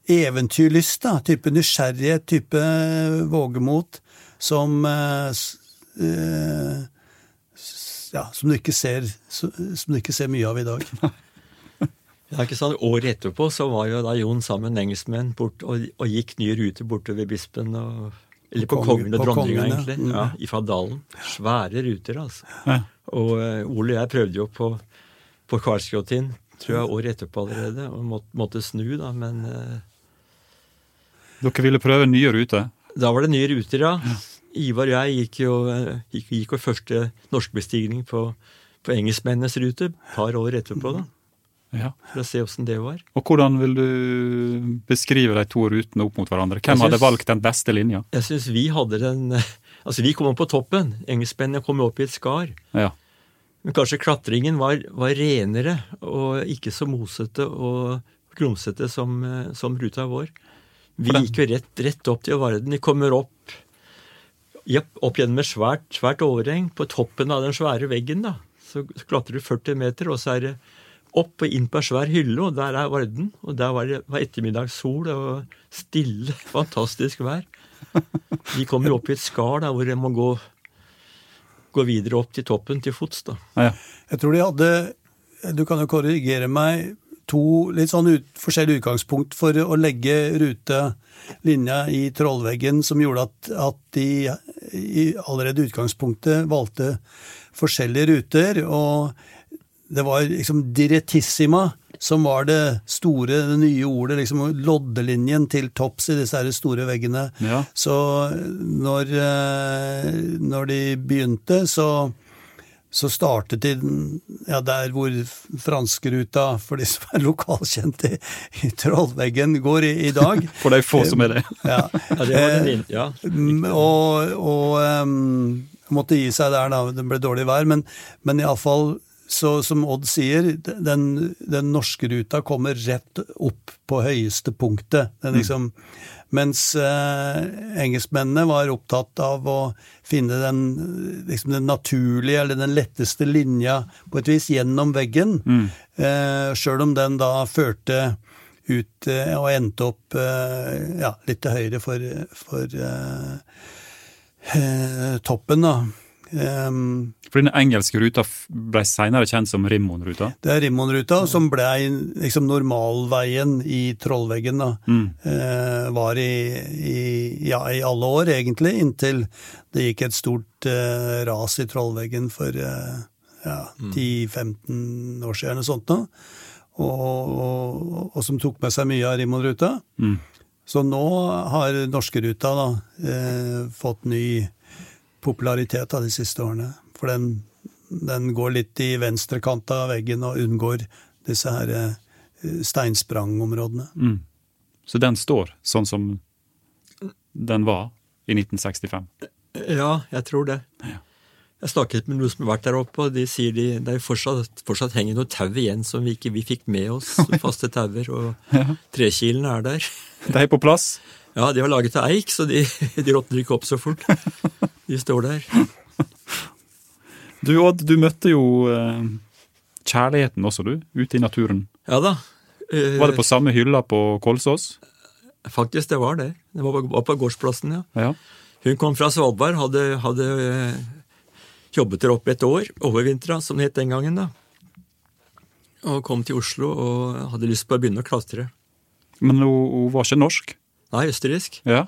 S3: eventyrlyst, da. Type nysgjerrighet, type vågemot, som eh, ja, som, du ser, som du ikke ser mye av i dag.
S1: Ja, ikke sant? Året etterpå så var jo da Jon sammen med engelskmenn bort og, og, gikk nye ruter borte ved Bispen og Eller på, på Kongen og Dronninga, egentlig. Mm. Ja, Fra Dalen. Svære ruter, altså. Ja. Og uh, Ole og jeg prøvde jo på, på Karlsgråtin, tror jeg, året etterpå allerede, og måtte, måtte snu, da, men uh,
S2: Dere ville prøve nye ruter?
S1: Da var det nye ruter, ja. ja. Ivar og jeg gikk jo, gikk, gikk vår første norskbestigning på, på engelskmennenes rute et par år etterpå. da.
S2: Ja.
S1: For å se åssen det var.
S2: Og Hvordan vil du beskrive de to rutene opp mot hverandre? Hvem synes, hadde valgt den beste linja?
S1: Jeg synes vi hadde den Altså, vi kom opp på toppen. Engelskmennene kom opp i et skar.
S2: Ja.
S1: Men kanskje klatringen var, var, renere og ikke så mosete og grumsete som, som ruta vår. Vi gikk jo rett, rett opp til Varden. Vi kommer opp opp gjennom et svært, svært overheng. På toppen av den svære veggen da, så klatrer du 40 meter, og så er det opp og inn på en svær hylle, og der er Varden. Og der var det var ettermiddagssol og stille, fantastisk vær. Vi kommer opp i et skar da, hvor en må gå, gå, videre opp til toppen til fots. da.
S2: Ja.
S3: Jeg tror de hadde, du kan jo korrigere meg, to litt sånn ut, forskjellige utgangspunkt for å legge rutelinja i Trollveggen, som gjorde at, at de i allerede utgangspunktet valgte forskjellige ruter. og det var liksom direttissima som var det store, det nye ordet, liksom loddelinjen til topps i disse her store veggene.
S2: Ja.
S3: Så når, eh, når de begynte, så, så startet de ja, der hvor franskeruta, for de som er lokalkjente i, i Trollveggen, går i, i dag.
S2: For de få som er det.
S3: Ja.
S1: Ja, det var den ja.
S3: Mm, Og, og um, måtte gi seg der da det ble dårlig vær, men, men iallfall så som Odd sier, den, den norske ruta kommer rett opp på høyeste punktet. Den liksom, Mens eh, engelskmennene var opptatt av å finne den, liksom den naturlige eller den letteste linja på et vis gjennom veggen. Eh, Sjøl om den da førte ut eh, og endte opp eh, ja, litt til høyre for, for eh, eh, toppen, da. Em,
S2: For den engelske ruta ble senere kjent som Rimmon-ruta.
S3: Det er Rimmonruta, som ble liksom normalveien i Trollveggen, da. Eh, var i, i, ja, i alle år, egentlig, inntil det gikk et stort uh, ras i Trollveggen for uh, ja, 10-15 år siden eller sånt noe. Og, og, og som tok med seg mye av Rimmonruta.
S2: Mm.
S3: Så nå har norskeruta da eh, fått ny popularitet av de siste årene. For den, den går litt i venstrekant av veggen og unngår disse her eh, steinsprangområdene.
S2: Mm. Så den står sånn som den var i 1965.
S1: Ja, jeg tror det.
S2: Ja.
S1: Jeg snakket med noen som har vært der oppe, og de sier de, det fortsatt, fortsatt henger noe tau igjen som vi ikke vi fikk med oss. Faste tauer, og trekilene er der.
S2: De er på plass.
S1: Ja, de var laget av eik, så de, de råtner ikke opp så fort. De står der.
S2: Du Odd, du møtte jo eh, kjærligheten også, du, ute i naturen.
S1: Ja da. Eh,
S2: Var det på samme hylla på Kolsås?
S1: Faktisk, det var det. Det var på, gårdsplassen, ja.
S2: Ja.
S1: Hun kom fra Svalbard, hadde, hadde eh, jobbet der oppe et år, overvintra, som det het den gangen, da. Og kom til Oslo og hadde lyst på å begynne å klatre.
S2: Men hun, hun var ikke norsk?
S1: Nei, østerriksk.
S2: Ja.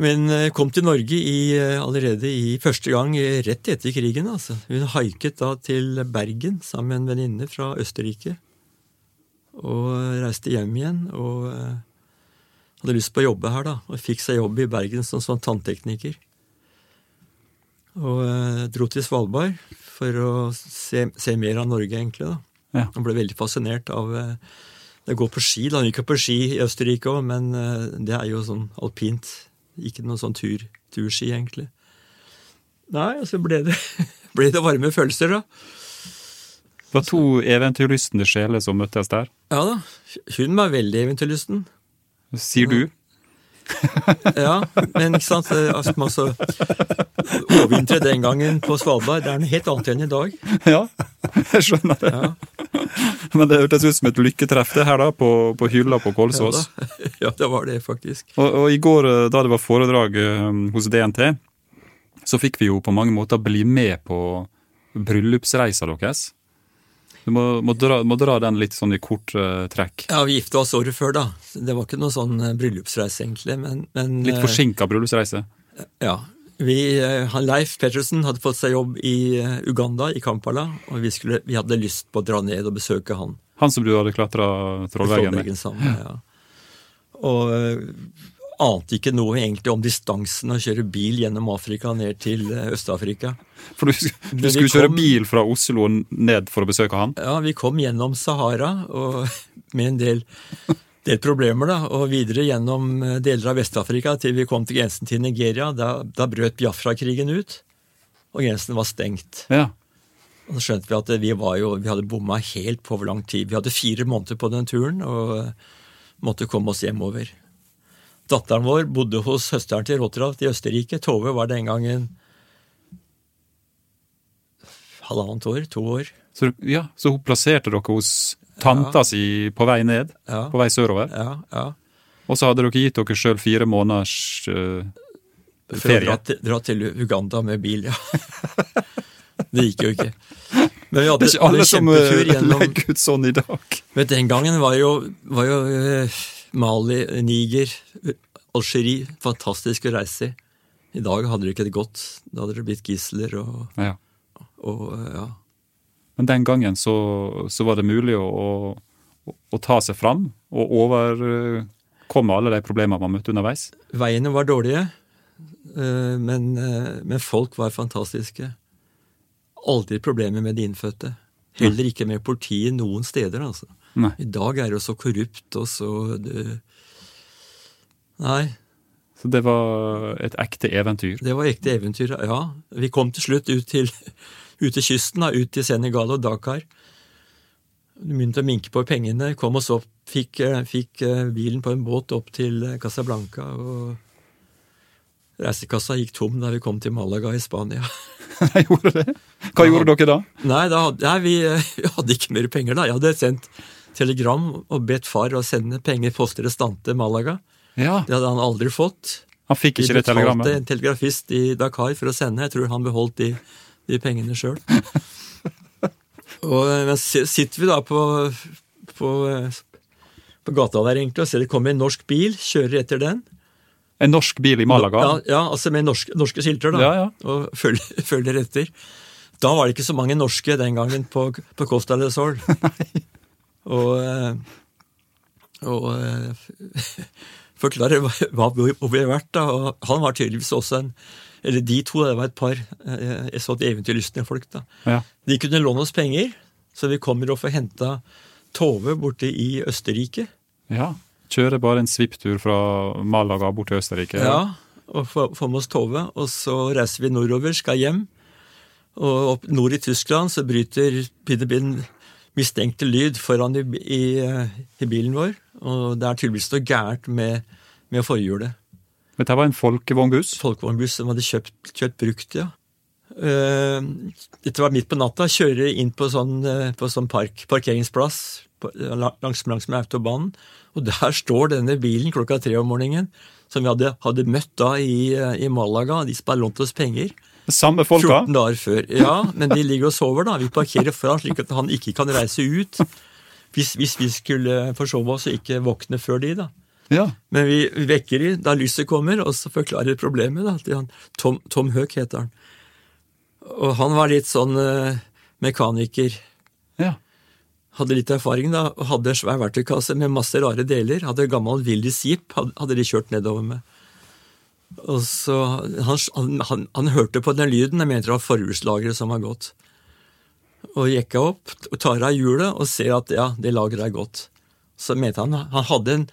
S1: Men eh, kom til Norge i, eh, allerede i første gang eh, rett etter krigen. altså. Hun haiket da til Bergen sammen med en venninne fra Østerrike. Og reiste hjem igjen og hadde lyst på å jobbe her, da. Og fikk seg jobb i Bergen som, som tanntekniker. Og dro til Svalbard for å se, se mer av Norge, egentlig. da.
S2: Ja.
S1: Og ble veldig fascinert av eh, det går på ski. da, Han gikk jo på ski i Østerrike òg, men eh, det er jo sånn alpint. Ikke noe sånn tur, turski, egentlig. Nei, og så ble det, ble det varme følelser, da.
S2: Det var to eventyrlystne sjeler som møttes der,
S1: Ja da. Hun var veldig eventyrlysten.
S2: sier du.
S1: Ja, men ikke sant eh, altså, man så Overvintre den gangen på Svalbard, det er noe helt annet enn i dag.
S2: Ja, jeg skjønner det.
S1: Ja,
S2: Men det hørtes ut som et lykketreff det her da, på, på hylla på
S1: ja,
S2: Kolsås.
S1: da. ja, det var det, faktisk.
S2: Og, og i går, eh, da det var foredrag eh, hos DNT, så fikk vi jo på mange måter bli med på bryllupsreisa deres. Du må, må, dra, må dra den litt sånn i kort uh, trekk.
S1: Ja, Vi gifta oss året før, da. Det var ikke noe sånn bryllupsreise, egentlig. Men, men
S2: Litt forsinka bryllupsreise.
S1: Ja. Vi, eh, han Leif Pettersen hadde fått seg jobb i eh, Uganda, i Kampala, og vi, skulle, vi hadde lyst på å dra ned og besøke han.
S2: Han som du hadde klatra Trollveggen med.
S1: Sammen. Ja. Og eh, ante ikke noe egentlig om distansen å kjøre bil gjennom Afrika ned til Øst-Afrika.
S2: For du, du
S1: skulle
S2: skulle kjøre bil fra Oslo ned for å besøke han?
S1: Ja, vi kom gjennom Sahara og med en del, del problemer, da, og videre gjennom eh, deler av Vest-Afrika til vi kom til grensen til Nigeria. Da, da brøt Biafra-krigen ut, og grensen var stengt.
S2: Ja.
S1: Og så skjønte vi at vi, var jo, vi hadde bomma helt på hvor lang tid. Vi hadde fire måneder på den turen og eh, måtte komme oss hjemover. Datteren vår bodde hos søsteren til Rotterdam i Østerrike. Tove var den gangen halvannet år, to år.
S2: Så, ja, så hun plasserte dere hos tanta si på vei ned?
S1: Ja.
S2: På vei sørover?
S1: Ja, ja.
S2: Og så hadde dere gitt dere sjøl fire måneders ferie.
S1: For å dra til, dra til Uganda med bil, ja. det gikk jo ikke. Men vi
S2: Det er ikke alle som eh,
S1: gjennom
S2: legger ut sånn i dag.
S1: Men den gangen var jo, var jo eh, Mali, Niger, Algerie fantastisk å reise i. I dag hadde det ikke det gått. Da hadde det blitt gisler og,
S2: Ja.
S1: og eh, ja.
S2: Men den gangen så, så var det mulig å, å, å, ta seg fram og overkomme alle de problemene man møtte underveis?
S1: Veiene var dårlige, eh, men, eh, men folk var fantastiske. Aldri problemer med de innfødte. Heller ikke med politiet noen steder, altså.
S2: Nei.
S1: I dag er det jo så korrupt og så det, Nei.
S2: Så det var et ekte eventyr?
S1: Det var ekte eventyr, ja. Vi kom til slutt ut til, ut til kysten, da, ut til Senegal og Dakar. Begynte å minke på pengene, kom oss opp, fikk, eh, fikk eh, bilen på en båt opp til eh, Casablanca. og Reisekassa gikk tom da vi kom til Malaga i Spania.
S2: Jeg gjorde det? Hva gjorde dere da?
S1: Nei, da hadde, nei vi, vi, hadde ikke mer penger da. Jeg hadde sendt telegram og bedt far å sende penger post restante Malaga.
S2: Ja.
S1: Det hadde han aldri fått.
S2: Han fikk ikke det telegrammet?
S1: Vi betalte en telegrafist i Dakar for å sende. Jeg tror han beholdt de, de pengene sjøl. og men sitter vi da på, på, på gata der egentlig og ser det kommer en norsk bil, kjører etter den.
S2: En norsk bil i Malaga?
S1: Ja, ja altså med norske, norske skilter, da.
S2: Ja, ja.
S1: Og følger, følger etter. Da var det ikke så mange norske den gangen på, på Costa del Sol. og og forklare hva, hvor vi har vært. da, og Han var tydeligvis også en Eller de to, det var et par jeg så et eventyrlystne folk. da.
S2: Ja.
S1: De kunne låne oss penger, så vi kommer og får henta Tove borte i Østerrike.
S2: Ja. Kjører bare en svipptur fra Malaga bort til Østerrike?
S1: Ja, og får med oss Tove. Og så reiser vi nordover, skal hjem. Og opp nord i Tyskland så bryter Pidebin mistenkte lyd foran i, i, i, bilen vår. Og det er tydeligvis noe gærent med, med forhjulet.
S2: Dette var en folkevognbuss?
S1: Folkevognbuss som hadde kjøpt, kjøpt brukt, ja. Uh, dette var midt på natta. Kjører inn på sånn, uh, på sånn park, parkeringsplass på, langs, langs med autobanen. Og der står denne bilen klokka tre om morgenen, som vi hadde, hadde møtt da i, i Malaga. De som har lånt oss penger.
S2: Samme folka?
S1: 14 dager før. Ja, men de ligger og sover, da. Vi parkerer foran slik at han ikke kan reise ut. Hvis, hvis vi skulle forsove oss og ikke våkne før de, da.
S2: Ja.
S1: Men vi vekker de da lyset kommer, og så forklarer problemet. da, han, Tom, Tom Høek heter han. Og han var litt sånn uh, mekaniker.
S2: Ja.
S1: Hadde litt erfaring, da. og Hadde svær verktøykasse med masse rare deler. Hadde gammel Willys jeep, hadde, de kjørt nedover med. Og så, han, han, han, hørte på den lyden, jeg mente det var forhjulslageret som var gått. Og gikk opp og tar av hjulet og ser at ja, det lageret er gått. Så mente han han hadde en,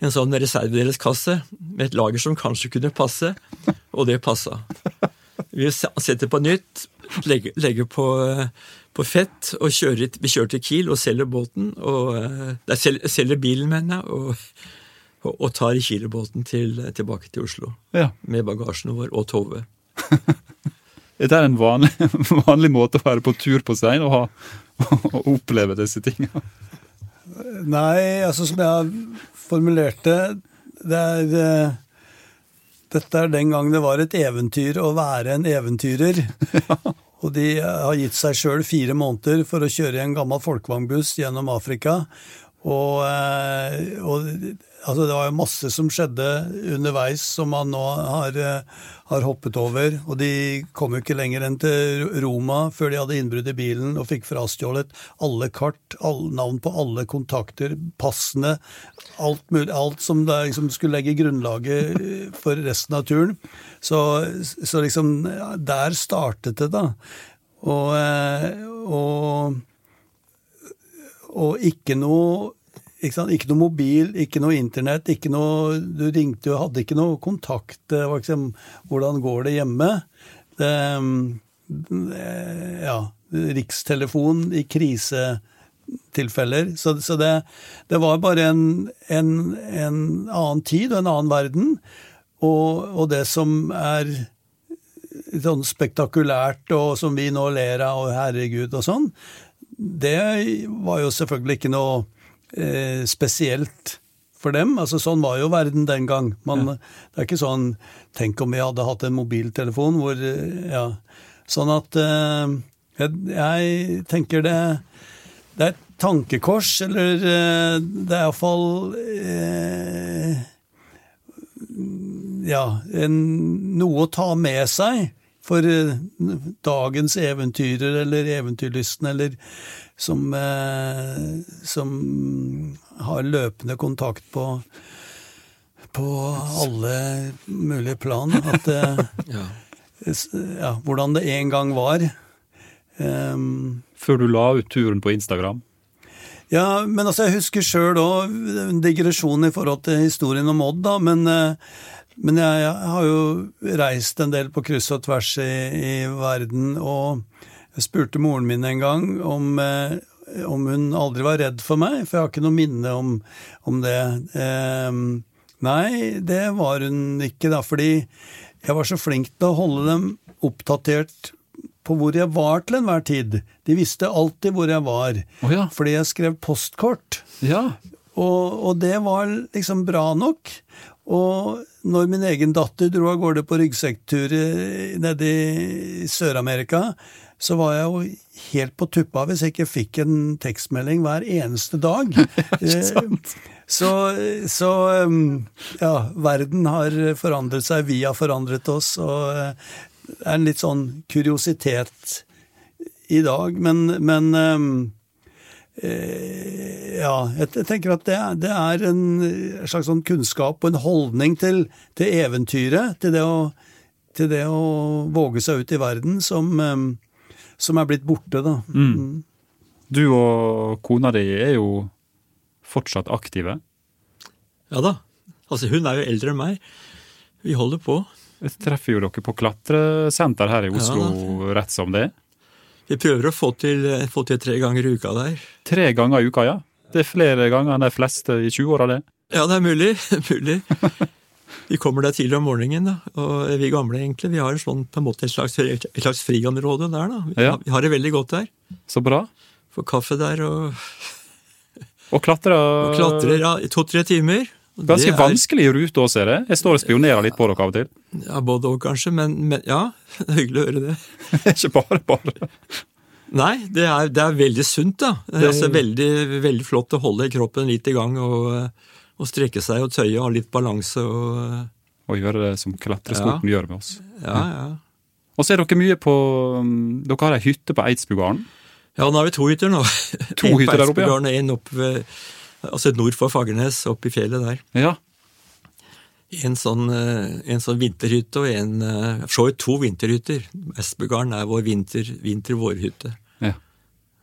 S1: en sånn reservedelskasse med et lager som kanskje kunne passe, og det passa. Vi setter på nytt, legger, legger på, på, fett, og kjører, vi kjører til Kiel og selger båten. og Der selger, selger bilen, mener jeg. og og tar Kilebåten til, tilbake til Oslo.
S2: Ja.
S1: Med bagasjen vår og Tove.
S2: Dette er en vanlig, vanlig, måte å være på tur på, Stein, og, og oppleve disse tingene?
S3: Nei, altså som jeg har formulert det, det er Dette er den gang det var et eventyr å være en eventyrer. Og de har gitt seg sjøl fire måneder for å kjøre i en gammel folkevognbuss gjennom Afrika. Og, og altså det var jo masse som skjedde underveis som man nå har, har, hoppet over. Og de kom jo ikke lenger enn til Roma før de hadde innbrudd i bilen og fikk frastjålet alle kart, alle, navn på alle kontakter, passene, alt, alt som det, liksom, skulle legge grunnlaget for resten av turen. Så, så liksom Der startet det, da. Og, og, og ikke noe ikke, ikke, noe mobil, ikke noe internett, ikke noe Du ringte og hadde ikke noe kontakt. Liksom Hvordan går det hjemme? Det, ja, rikstelefon i krisetilfeller. Så, så det, det, var bare en, en, en, annen tid og en annen verden. Og, og det som er sånn spektakulært, og som vi nå ler av, og herregud og sånn, det var jo selvfølgelig ikke noe eh, spesielt for dem. Altså Sånn var jo verden den gang. Man, ja. Det er ikke sånn Tenk om vi hadde hatt en mobiltelefon hvor eh, Ja. Sånn at eh, jeg, jeg, tenker det Det er et tankekors, eller eh, det er iallfall eh, Ja, en, noe å ta med seg for eh, dagens eventyrer eller eventyrlysten, eller som, eh, som har løpende kontakt på på alle mulige plan. At eh,
S1: Ja.
S3: ja, hvordan det en gang var. Um,
S2: Før du la ut turen på Instagram?
S3: ja, men altså, jeg husker sjøl òg en digresjon i forhold til historien om Odd, da, men, eh, men jeg, jeg har jo reist en del på kryss og tvers i, i verden, og jeg spurte moren min en gang om, eh, om hun aldri var redd for meg, for jeg har ikke noe minne om, om det. Eh, nei, det var hun ikke, da, fordi jeg var så flink til å holde dem oppdatert på hvor jeg var til enhver tid. De visste alltid hvor jeg var,
S2: oh, ja.
S3: fordi jeg skrev postkort.
S2: Ja.
S3: Og, og det var liksom bra nok. Og når min egen datter dro av gårde på ryggsekktur nede i Sør-Amerika, så var jeg jo helt på tuppa hvis jeg ikke fikk en tekstmelding hver eneste dag. Eh, så, så um, ja, verden har forandret seg, vi har forandret oss, og eh, det er en litt sånn kuriositet i dag, men, men um, Eh, ja, jeg tenker at det, er- det er en slags sånn kunnskap og en holdning til, til eventyret, til det, å, til det å våge seg ut i verden, som, eh, som er blitt borte, da. Mm.
S2: Du og kona di er jo fortsatt aktive.
S1: ja da. Altså, hun er jo eldre enn meg. Vi holder på.
S2: Jeg treffer jo dere på klatresenter her i Oslo
S1: Ja,
S2: rett som det. er.
S1: Vi prøver å få til, få til tre ganger i uka der.
S2: Tre ganger i uka, ja. Det er flere ganger enn de fleste i 20-åra, det.
S1: Ja, det er mulig. mulig. Vi kommer der tidlig om morgenen, da. Og vi gamle, egentlig, vi har en sånn, på en måte et slags, et slags friområde der, da. Vi,
S2: Ja.
S1: vi har det veldig godt der.
S2: Så bra.
S1: Får kaffe der og,
S2: Og klatrer
S1: og klatrer ja, to-tre timer.
S2: Ganske
S1: det er-
S2: vanskelig rute også, er det. Jeg står og spionerer litt på dere av og til.
S1: Ja, både og, kanskje. Men, men ja, det er hyggelig å høre det.
S2: Ikke bare bare.
S1: Nei, det er, det er veldig sunt, da. Det er altså veldig, veldig flott å holde kroppen litt i gang og, og strekke seg og tøye og ha litt balanse og
S2: Og gjøre det som klatresporten gjør med oss.
S1: Ja, ja.
S2: Og så er dere mye på um, Dere har ei hytte på Eidsbugarden.
S1: Ja, nå har vi to hytter nå.
S2: To hytter der oppe, ja.
S1: En oppe ved, altså nord for Fagernes, oppe i fjellet der.
S2: Ja.
S1: En sånn, eh, en sånn vinterhytte og en eh, For så vidt to vinterhytter. Espegarden er vår vinter, vinter-vårhytte.
S2: ja.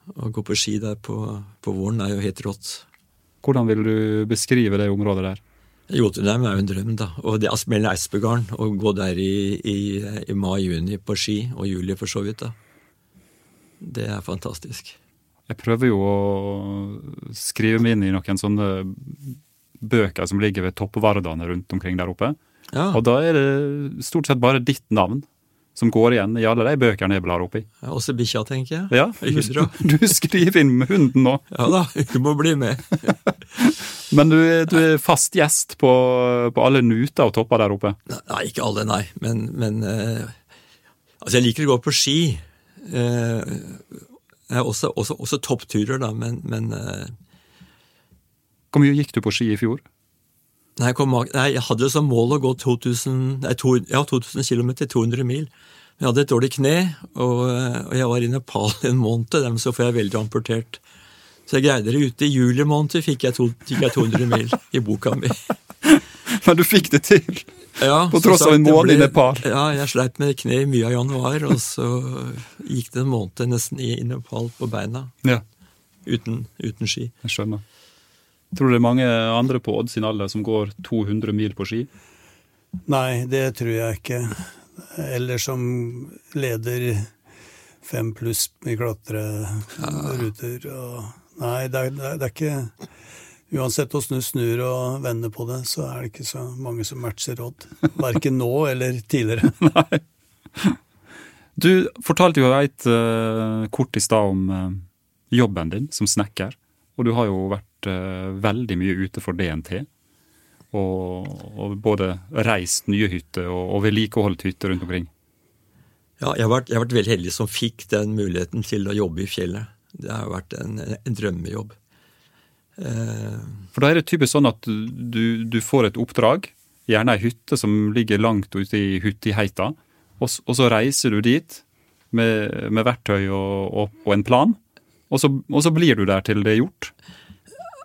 S1: Å gå på ski der på, på våren er jo helt rått.
S2: Hvordan vil du beskrive det området der?
S1: Jotunheim er jo en drøm, da. Og det er mellom Eidsbugarden, å gå der i, i, i mai-juni på ski, og juli for så vidt, da. Det er fantastisk.
S2: Jeg prøver jo å skrive meg inn i noen sånne bøker som ligger ved toppvardene rundt omkring der oppe.
S1: Ja,
S2: Og da er det stort sett bare ditt navn som går igjen i alle de bøkene jeg blar oppi.
S1: ja, også bikkja, tenker jeg.
S2: Ja, du, du skriver inn med hunden nå,
S1: Ja da, du må bli med.
S2: men du, du er fast gjest på, på alle nuter og topper der oppe.
S1: Nei, ikke alle, nei. Men, men uh, Altså, jeg liker å gå på ski. Uh, også, også, også toppturer, da, men, men uh,
S2: Hvor mye gikk du på ski i fjor?
S1: Nei, jeg kom, nei, jeg hadde som mål å gå 2000, nei, to, ja, 2000 km, 200 mil. Men Jeg hadde et dårlig kne, og, og jeg var i Nepal en måned, dermed så får jeg veldig amputert. Så jeg greide det ute i juli måned, fikk jeg, to, fikk jeg 200 mil i boka mi.
S2: Men du fikk det til!
S1: Ja,
S2: På
S1: tross
S2: tross av en måned i Nepal.
S1: Ja, jeg sleit med kne i mye av januar, og så gikk det en måned nesten i, i Nepal på beina,
S2: Ja,
S1: uten, uten ski.
S2: jeg skjønner. Tror du det er mange andre på Odd sin alder som går 200 mil på ski?
S3: Nei, det tror jeg ikke. Eller som leder fem pluss i klatreruter. Og... Nei, det er, det er- ikke Uansett hvordan du snur og vender på det, så er det ikke så mange som matcher Odd. Verken nå eller tidligere. Nei.
S2: Du fortalte jo et uh, kort i stad om uh, jobben din som snekker. Og du har jo vært eh, veldig mye ute for DNT. Og, og både reist nye hytter og, og vedlikeholdt hytter rundt omkring.
S1: Ja, jeg har, vært, jeg har vært veldig heldig som fikk den muligheten til å jobbe i fjellet. Det har vært en, en drømmejobb. Eh,
S2: For da er det typisk sånn at du, du får et oppdrag, gjerne ei hytte som ligger langt ute i hytteheita, og, og så reiser du dit med, med verktøy og, og, og en plan, og så, og så blir du der til det er gjort.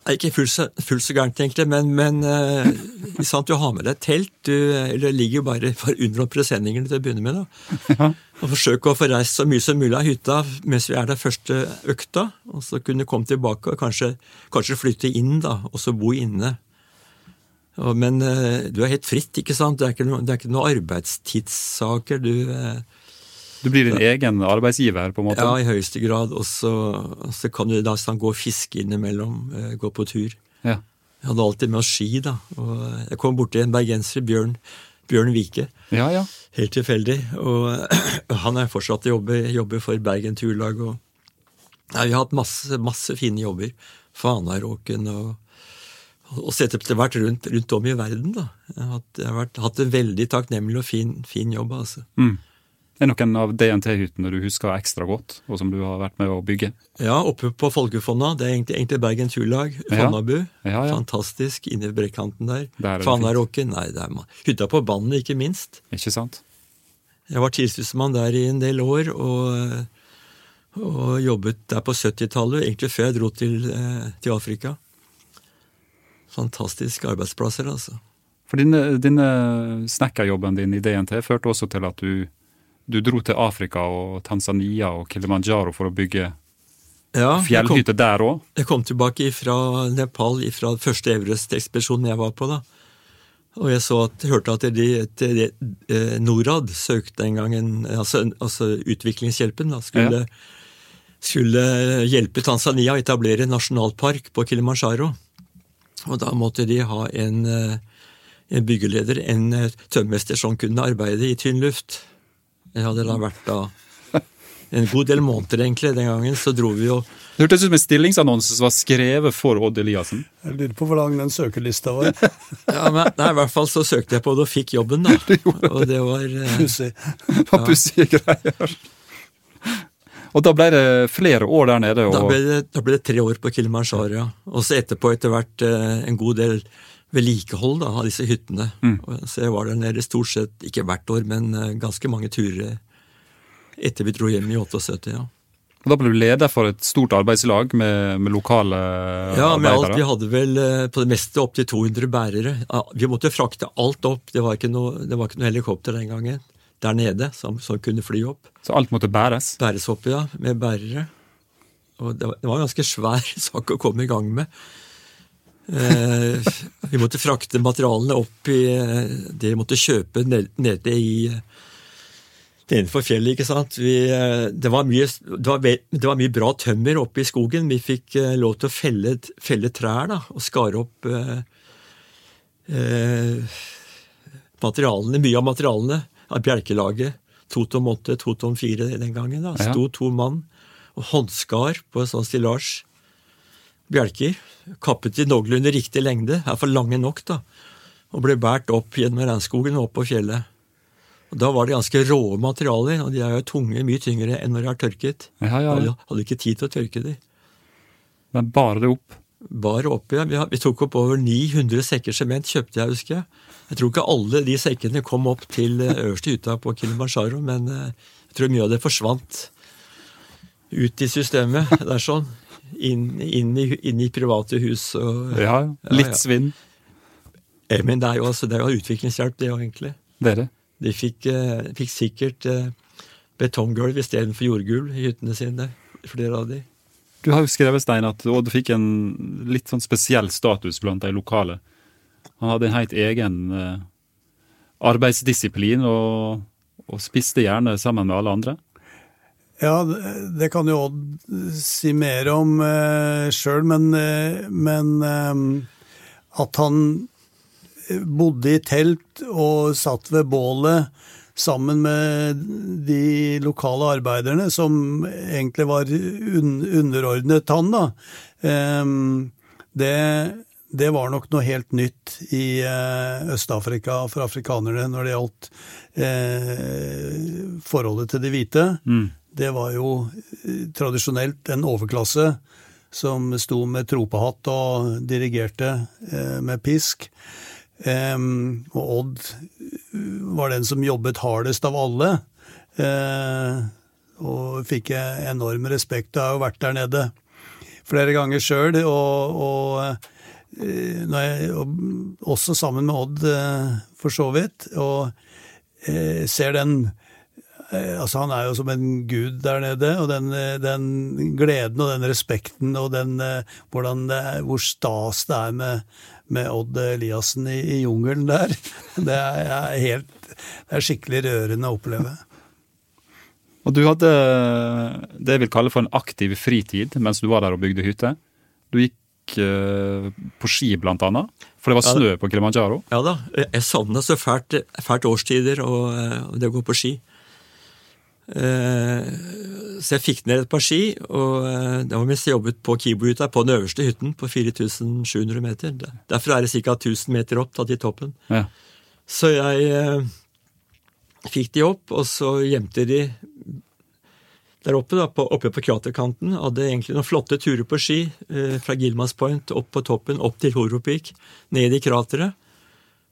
S1: Er ikke fullt så, fullt så gærent, egentlig, men, men uh, sant, du har med deg telt. Du, eller ligger bare for under presenningene til å begynne med. da. Og Forsøke å få reist så mye som mulig av hytta mens vi er der første økta. Og så kunne komme tilbake og kanskje, kanskje flytte inn, da, og så bo inne. Og, men uh, du er helt fritt, ikke sant? Det er ikke noen det er ikke noe arbeidstidssaker. Du eh,
S2: Du blir din egen arbeidsgiver, på en måte.
S1: Ja, i høyeste grad. Og så, så kan du da sånn, gå og fiske innimellom, eh, gå på tur.
S2: Ja.
S1: Jeg hadde alltid med oss ski, da. Og jeg kom borti en bergenser, Bjørn, Bjørn Vike,
S2: ja, ja.
S1: helt tilfeldig. Og han er fortsatt jobber, jobber for Bergen Turlag. Og ja, vi har hatt masse, masse fine jobber. Fanaråken og og sett etter hvert rundt, rundt om i verden. da. Jeg har hatt, jeg har vært, hatt en veldig takknemlig og fin, fin jobb. altså.
S2: Mm. Er noen av DNT-hyttene du husker ekstra godt, og som du har vært med å bygge?
S1: Ja, oppe på Folkefonna. Det er egentlig, egentlig Bergen Turlag.
S2: Ja.
S1: Fonnabu.
S2: Ja, ja.
S1: Fantastisk. Inne i brekkanten der.
S2: Der er
S1: Fanaråken. Nei, det er man hytta på Bandet, ikke minst.
S2: Ikke sant?
S1: Jeg var tilsynsmann der i en del år, og, og jobbet der på 70-tallet, egentlig før jeg dro til, eh, til Afrika. Fantastiske arbeidsplasser, altså.
S2: For dine, denne snekkerjobben din i DNT førte også til at du, du dro til Afrika og Tanzania og Kilimanjaro for å bygge
S1: Ja, jeg
S2: fjellhytte der òg.
S1: jeg kom tilbake fra Nepal, fra første Everest-ekspedisjonen jeg var på, da. Og jeg så at, hørte at de, de, eh, Norad søkte en gang en, altså, altså utviklingshjelpen, da, skulle, skulle hjelpe Tanzania å etablere en nasjonalpark på Kilimanjaro. Og da måtte de ha en, eh, en byggeleder, en tømmester, som kunne arbeide i tynn luft. Jeg hadde da vært da en god del måneder, egentlig. Den gangen så dro vi jo
S2: Det hørtes ut som en stillingsannonse som var skrevet for Odd Eliassen.
S3: Jeg lurer på hvor lang den søkelista var.
S1: Ja, men nei, I hvert fall så søkte jeg på det og fikk jobben, da. Og det var eh,
S3: Pussig.
S2: Det var pussige greier. Og da ble det flere år der nede.
S1: da,
S2: Og,
S1: ble det, da ble det tre år på Kilimanjaro, ja. Og så etterpå etter hvert eh, en god del vedlikehold da, av disse hyttene. Mm. Så jeg var der nede stort sett, ikke hvert år, men eh, ganske mange turer etter vi dro hjem i 78. ja.
S2: og da ble du leder for et stort arbeidslag med, med lokale
S1: Ja, med alt. Vi hadde vel eh, på det meste opptil 200 bærere. Vi måtte frakte alt opp. Det var ikke noe, det var ikke noe helikopter den gangen der nede som, som kunne fly opp.
S2: Så alt måtte bæres.
S1: Bæres opp, ja, med bærere. Og det var, det var en ganske svær sak å komme i gang med. Eh, vi måtte frakte materialene opp i eh, det vi måtte kjøpe nede i Nedenfor fjellet, ikke sant. Vi, eh, det, var mye, det, var, det var mye bra tømmer oppe i skogen. Vi fikk eh, lov til å felle, felle trær da, og skare opp eh, eh, materialene, mye av materialene av bjelkelaget. To tom åtte, to tom fire den gangen. da, Sto to mann og håndskar på en sånn stillasj. Bjelker. Kappet i noenlunde riktig lengde, er for lange nok, da. Og ble båret opp gjennom regnskogen og opp på fjellet. Og Da var det ganske rå materialer, og de er jo tunge, mye tyngre enn når de har tørket.
S2: Ja, ja, ja.
S1: hadde ikke tid til å tørke de.
S2: Men bare det opp.
S1: Bare opp, ja. Vi, vi tok opp over 900 sekker sement, kjøpte jeg, husker jeg. Jeg tror ikke alle de sekkene kom opp til eh, øverste hytta på Kilimanjaro, men eh, jeg tror mye av det forsvant ut i systemet. Det er sånn. Inn, inn, i, inn i private hus og
S2: Ja, ja.
S1: Ja,
S2: Litt
S1: ja.
S2: svinn.
S1: Eh, Men det er jo, altså, det er jo utviklingshjelp, det òg, egentlig.
S2: Det er det.
S1: De fikk, eh, fikk sikkert eh, betonggulv istedenfor jordgulv i hyttene sine, flere av de.
S2: Du har jo skrevet, Stein, at Odd fikk en litt sånn spesiell status blant de lokale. Han hadde en helt egen arbeidsdisiplin og, og spiste gjerne sammen med alle andre.
S3: Ja, det- kan jo Odd si mer om eh, sjøl, men, eh, men eh, at han bodde i telt og satt ved bålet sammen med de lokale arbeiderne, som egentlig var un underordnet han, da. Eh, det, det var nok noe helt nytt i Øst-Afrika for afrikanerne når det gjaldt forholdet til de hvite. Det var jo eh, tradisjonelt en overklasse som sto med tropehatt og dirigerte eh, med pisk. Og Odd var den som jobbet hardest av alle. Eh, og fikk enorm respekt. Jeg har jo vært der nede flere ganger sjøl, og, og, eh, jeg, og, også sammen med Odd, eh, for så vidt. Og eh, ser den Altså, han er jo som en gud der nede, og den, den gleden og den respekten og den hvordan det er, hvor stas det er med, med Odd Eliassen i, i jungelen der. Det er, er helt Det er skikkelig rørende å oppleve.
S2: Og du hadde det jeg vil kalle for en aktiv fritid mens du var der og bygde hytte. Du gikk på ski, blant annet, for det var snø ja, på Kilimanjaro.
S1: Ja da, jeg savna så fælt, fælt årstider og, og, det å gå på ski. Uh, så jeg fikk ned et par ski, og da det var mens jeg jobbet på Kibo-hytta, på den øverste hytten på 4700 meter. Derfor er det ca. 1000 meter opp da, til toppen. Ja. Så jeg fikk de opp, og så gjemte de der oppe, da, på, oppe på kraterkanten. Hadde egentlig noen flotte turer på ski eh, fra Gilmans Point opp på toppen, opp til Horopik ned i krateret.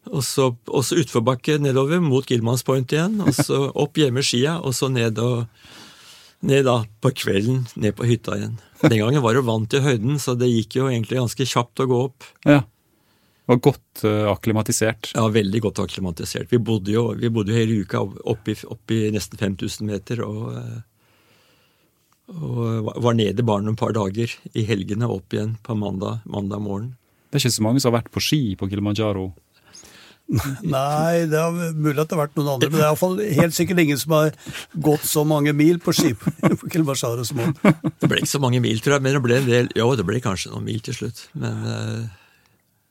S1: Og så, og så utforbakke nedover mot Gilmans Point igjen, og så opp hjemme skia, og så ned og ned da, på kvelden ned på hytta igjen. Den gangen var det vant til høyden, så det gikk jo egentlig ganske kjapt å gå opp.
S2: Ja. Var godt uh, akklimatisert?
S1: Ja, veldig godt akklimatisert. Vi bodde jo, vi bodde jo hele uka oppe i, opp i nesten 5000 meter. og... Uh, og var nede bare noen par dager i helgene, opp igjen på mandag, mandag morgen.
S2: Det er ikke så mange som har vært på ski på Kilimanjaro?
S3: Nei, det er mulig at det har vært noen andre, men det er iallfall helt sikkert ingen som har gått så mange mil på ski på Kilimanjaro som han.
S1: Det ble ikke så mange mil, tror jeg, men det ble en del Jo, det ble kanskje noen mil til slutt. Men uh,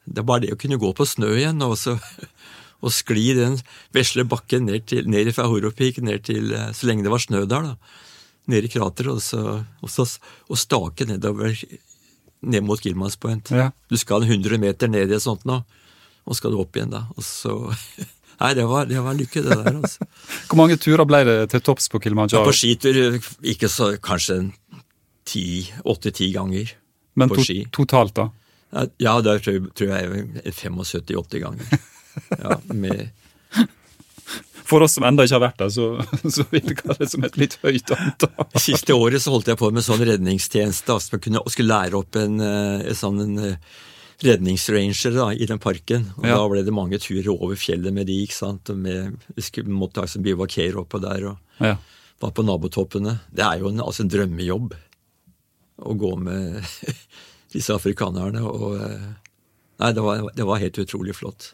S1: det er bare det å kunne gå på snø igjen, og, så, og skli den vesle bakken ned, til, ned fra Horopik ned til uh, Så lenge det var snø der, da ned i krateret og, så, og, så, og stake nedover ned mot Gilmans Point. Ja. Du skal 100 meter ned i et sånt nå, og skal du opp igjen da. Og så Nei, det var, det var lykke, det der. altså.
S2: Hvor mange turer ble det til topps på Kilimanjaro?
S1: Ja, på skitur ikke så, kanskje åtte-ti ganger.
S2: Men på to, ski. totalt, da?
S1: Ja, tror, tror jeg 75-80 ganger. Ja, med
S2: for oss som ennå ikke har vært der, så, så virker det som et litt høyt antall.
S1: Siste året så holdt jeg på med sånn redningstjeneste. altså man kunne, skulle lære opp en, eh, en sånn en eh, redningsranger da, i den parken. og ja. Da ble det mange turer over fjellet med de. ikke sant, og med, Vi måtte altså bivakere oppå der og ja. var på nabotoppene. Det er jo en, altså en drømmejobb å gå med disse afrikanerne. og eh, Nei, det var, det var helt utrolig flott.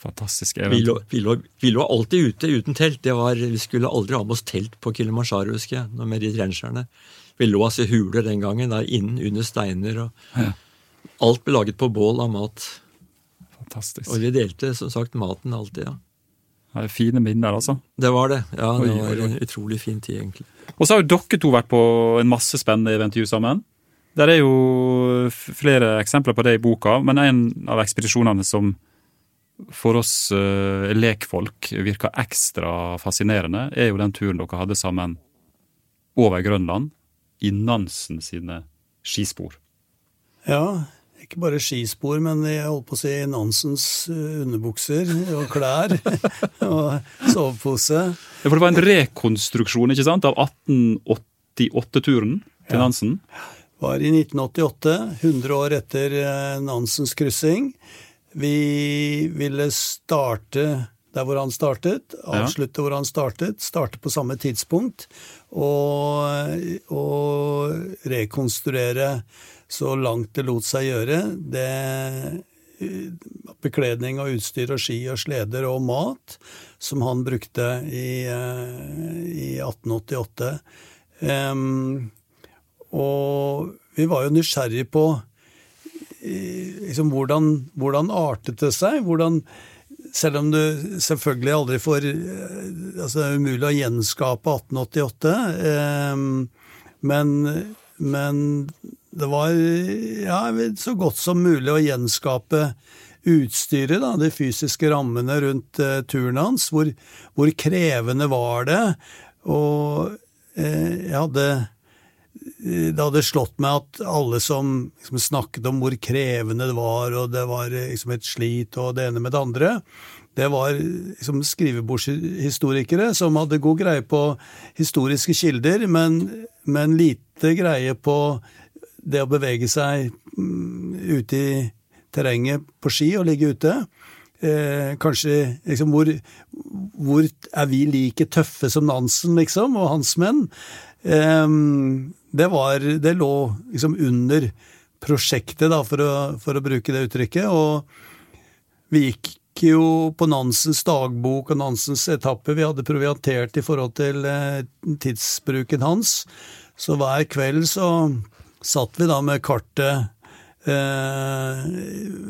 S2: Fantastisk
S1: event. Vi lå, vi, lå, vi lå, alltid ute uten telt. Var, vi skulle aldri ha med oss telt på Kilimanjaro, husker jeg, med de rangerne. Vi lå altså i huler den gangen, der innen under steiner. og ja. Alt ble laget på bål av mat.
S2: Fantastisk.
S1: Og vi delte som sagt maten alltid, ja.
S2: Det er fine minner, altså.
S1: Det var det. Ja, det oi, var en utrolig fin tid, egentlig.
S2: Og så har jo dere to vært på en masse spennende eventyr sammen. Der er jo flere eksempler på det i boka, men en av ekspedisjonene som for oss uh, lekfolk virker ekstra fascinerende, er jo den turen dere hadde sammen over Grønland, i Nansen sine skispor.
S3: Ja, ikke bare skispor, men jeg holdt på å si Nansens eh, underbukser og klær. og sovepose.
S2: Ja, For det var en rekonstruksjon ikke sant, av 1888-turen til ja. Nansen?
S3: var i 1988, 100 år etter eh, Nansens kryssing. Vi ville starte der hvor han startet, avslutte ja. hvor han startet, starte på samme tidspunkt, og, og rekonstruere så langt det lot seg gjøre. Det bekledning og utstyr og ski og sleder og mat som han brukte i, i 1888. Um, og vi var jo nysgjerrig på liksom, hvordan, hvordan, artet det seg? Hvordan, selv om du selvfølgelig aldri får eh, altså Det er umulig å gjenskape 1888, um, men, men det var ja, så godt som mulig å gjenskape utstyret, da, de fysiske rammene rundt uh, turen hans. Hvor, hvor, krevende var det? Og eh, jeg hadde det hadde slått meg at alle som liksom snakket om hvor krevende det var, og det var liksom et slit og det ene med det andre, det var liksom skrivebordshistorikere som hadde god greie på historiske kilder, men, men lite greie på det å bevege seg mm, ute i terrenget på ski og ligge ute. Eh, kanskje liksom hvor, hvor, er vi like tøffe som Nansen, liksom, og hans menn? Eh, det var Det lå liksom under prosjektet, da, for å, for å bruke det uttrykket. Og vi gikk jo på Nansens dagbok og Nansens etappe. Vi hadde proviantert i forhold til eh, tidsbruken hans. Så hver kveld så satt vi da med kartet eh,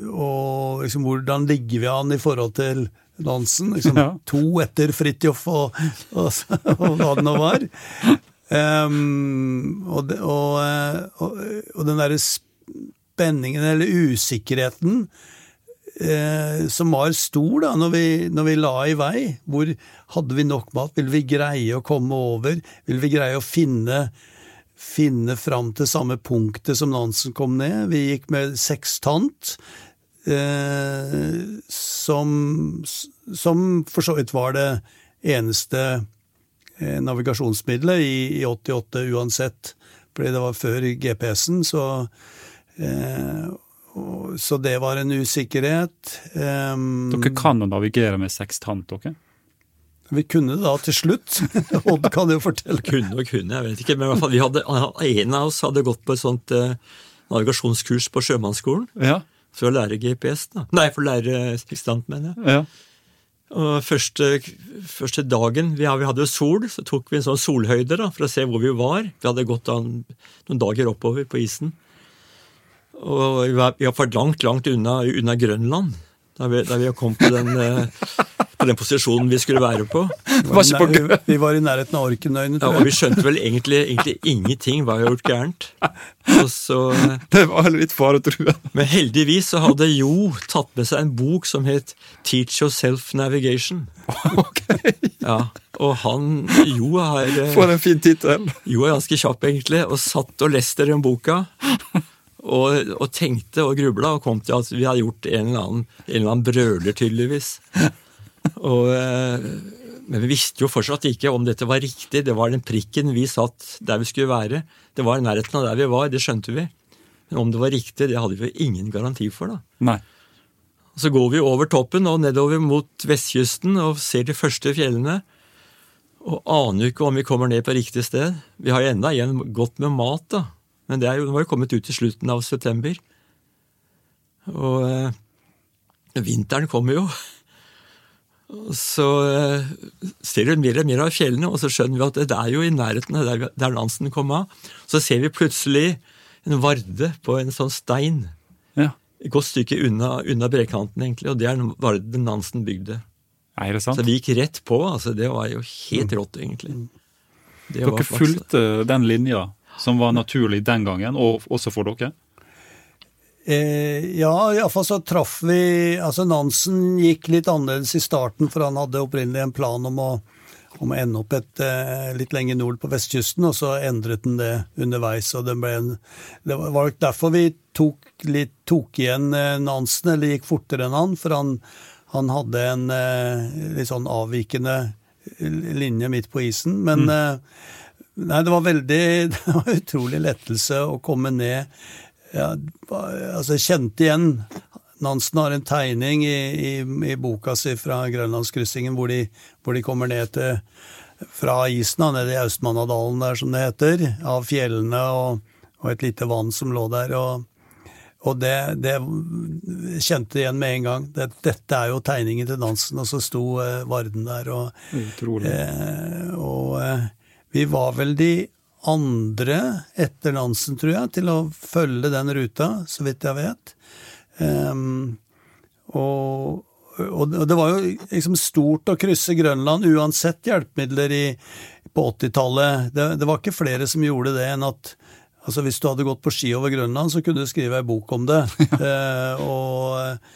S3: og liksom hvordan ligger vi an i forhold til Nansen? Liksom ja. To etter Fridtjof og, og, og, hva det nå var. Um, og, og, den derre spenningen, eller usikkerheten, eh, som var stor da når vi, når vi, la i vei. Hvor hadde vi nok mat? Ville vi greie å komme over? Ville vi greie å finne finne fram til samme punktet som Nansen kom ned. Vi gikk med sekstant, eh, som, som for så vidt var det eneste eh, navigasjonsmiddelet i, i, 88 uansett, fordi det var før GPS-en, så eh, så det var en usikkerhet.
S2: Dere kan jo navigere med sekstant, dere?
S3: Vi kunne da til slutt. Odd kan jo fortelle.
S1: Kunne og kunne, jeg vet ikke. Men i hvert fall, vi hadde, en av oss hadde gått på et sånt eh, navigasjonskurs på Sjømannsskolen.
S2: Ja.
S1: For å lære GPS. da. Nei, for å lære sekstant, mener
S2: jeg. Ja.
S1: Og første, første dagen vi, vi, hadde jo sol, så tok vi en sånn solhøyde da, for å se hvor vi var. Vi hadde gått da, noen dager oppover på isen. Og vi var, vi var langt, langt unna, unna Grønland da vi, da vi kom på den, eh, på den, posisjonen vi skulle være på.
S3: Var vi var i nærheten av Orkenøyene,
S1: tror. Ja, og vi skjønte vel egentlig, egentlig ingenting hva vi hadde gjort gærent. Så,
S2: det var litt far å tro.
S1: Men heldigvis så hadde Jo tatt med seg en bok som het Teach Yourself Navigation.
S2: Ok.
S1: Ja, og han Jo er
S2: eh, For en fin tittel.
S1: Jo er ganske kjapp, egentlig, og satt og leste den boka og, og, tenkte og grubla og kom til at vi hadde gjort en eller annen, en eller annen brøler, tydeligvis. Og, eh, men vi visste jo fortsatt ikke om dette var riktig. Det var den prikken vi satt der vi skulle være. Det var nærheten av der vi var, det skjønte vi. Men om det var riktig, det hadde vi jo ingen garanti for. da.
S2: Nei.
S1: Så går vi over toppen og nedover mot vestkysten og ser de første fjellene. Og aner jo ikke om vi kommer ned på riktig sted. Vi har jo enda igjen godt med mat, da. Men det, jo, det var jo kommet ut i slutten av september. Og eh, vinteren kommer jo. Så eh, ser vi mer og mer av fjellene, og så skjønner vi at det er jo i nærheten av der, der Nansen kom av. Så ser vi plutselig en varde på en sånn stein.
S2: Ja.
S1: Et godt stykke unna, unna brekanten, egentlig, og det er den varde Nansen bygde.
S2: Er det sant?
S1: Så vi gikk rett på. altså Det var jo helt rått, egentlig.
S2: Det Dere fulgte den linja som var naturlig den gangen, og også for dere?
S3: Eh, ja, iallfall så traff vi Altså Nansen gikk litt annerledes i starten, for han hadde opprinnelig en plan om å, om å ende opp et, eh, litt lenger nord på vestkysten, og så endret han det underveis. og Det, ble en, det var derfor vi tok, litt, tok igjen eh, Nansen, eller gikk fortere enn han, for han, han hadde en eh, litt sånn avvikende linje midt på isen. Men mm. Eh, Nei, det var veldig Det var utrolig lettelse å komme ned ja, Altså, jeg kjente igjen Nansen har en tegning i, i, i boka si fra Grønlandskryssingen hvor, hvor, de kommer ned til fra isen, nede i Austmannadalen der, som det heter, av fjellene og, og et lite vann som lå der. og og det, det kjente igjen med en gang. Det, dette er jo tegningen til Nansen, og så sto eh, Varden der. Og. Eh, og eh, vi var vel de andre etter Nansen, tror jeg, til å følge den ruta, så vidt jeg vet. Um, og, og, det var jo liksom stort å krysse Grønland uansett hjelpemidler i, på 80-tallet. Det, det, var ikke flere som gjorde det enn at altså hvis du hadde gått på ski over Grønland, så kunne du skrive ei bok om det. uh, og,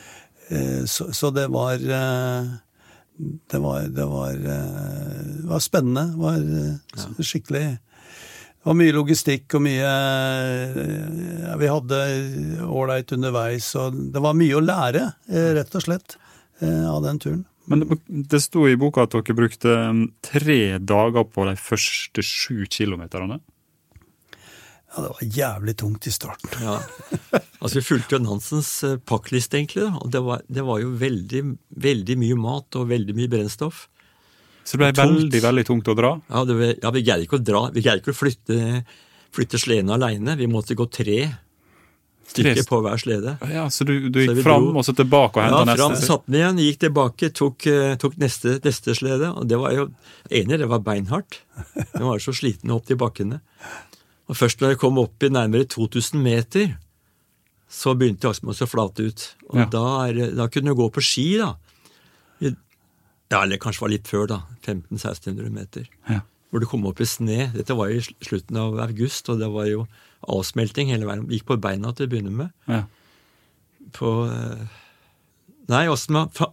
S3: uh, så, så, det var uh, det var, det var, det var spennende. Det var skikkelig Det var mye logistikk og mye ja, Vi hadde ålreit underveis, og det var mye å lære, eh, rett og slett, eh, av den turen.
S2: Men det, det sto i boka at dere brukte mm, tre dager på de første sju kilometerne.
S3: Ja, det var jævlig tungt i starten.
S1: Ja. Altså, Vi fulgte jo Nansens eh, pakkliste, egentlig. da, og det var, det var jo veldig, veldig mye mat og veldig mye brennstoff.
S2: Så det ble veldig veldig tungt å dra.
S1: Ja, det, var- ja Vi greide ikke å dra, vi greide ikke å flytte, flytte sleden aleine. Vi måtte gå tre stykker på hver slede.
S2: Ja, Så du, du gikk
S1: så
S2: fram
S1: dro-
S2: og så tilbake og
S1: Ja,
S2: henta
S1: fram,
S2: neste?
S1: satte den igjen, gikk tilbake, tok, eh, tok neste, neste slede. Og det var jo enig, det var beinhardt. Vi var så slitne opp til bakkene. Og først når jeg kom opp i nærmere 2000 meter, så begynte aksen å flate ut. Og
S2: Ja.
S1: da, er, da kunne du gå på ski, da. Ja, eller kanskje var litt før, da. 1500-1600 meter.
S2: Ja.
S1: Hvor det kom opp i sne. Dette var i slutten av august, og det var jo avsmelting hele veien. Gikk på beina til å begynne med
S2: Ja.
S1: på eh, Nei, for,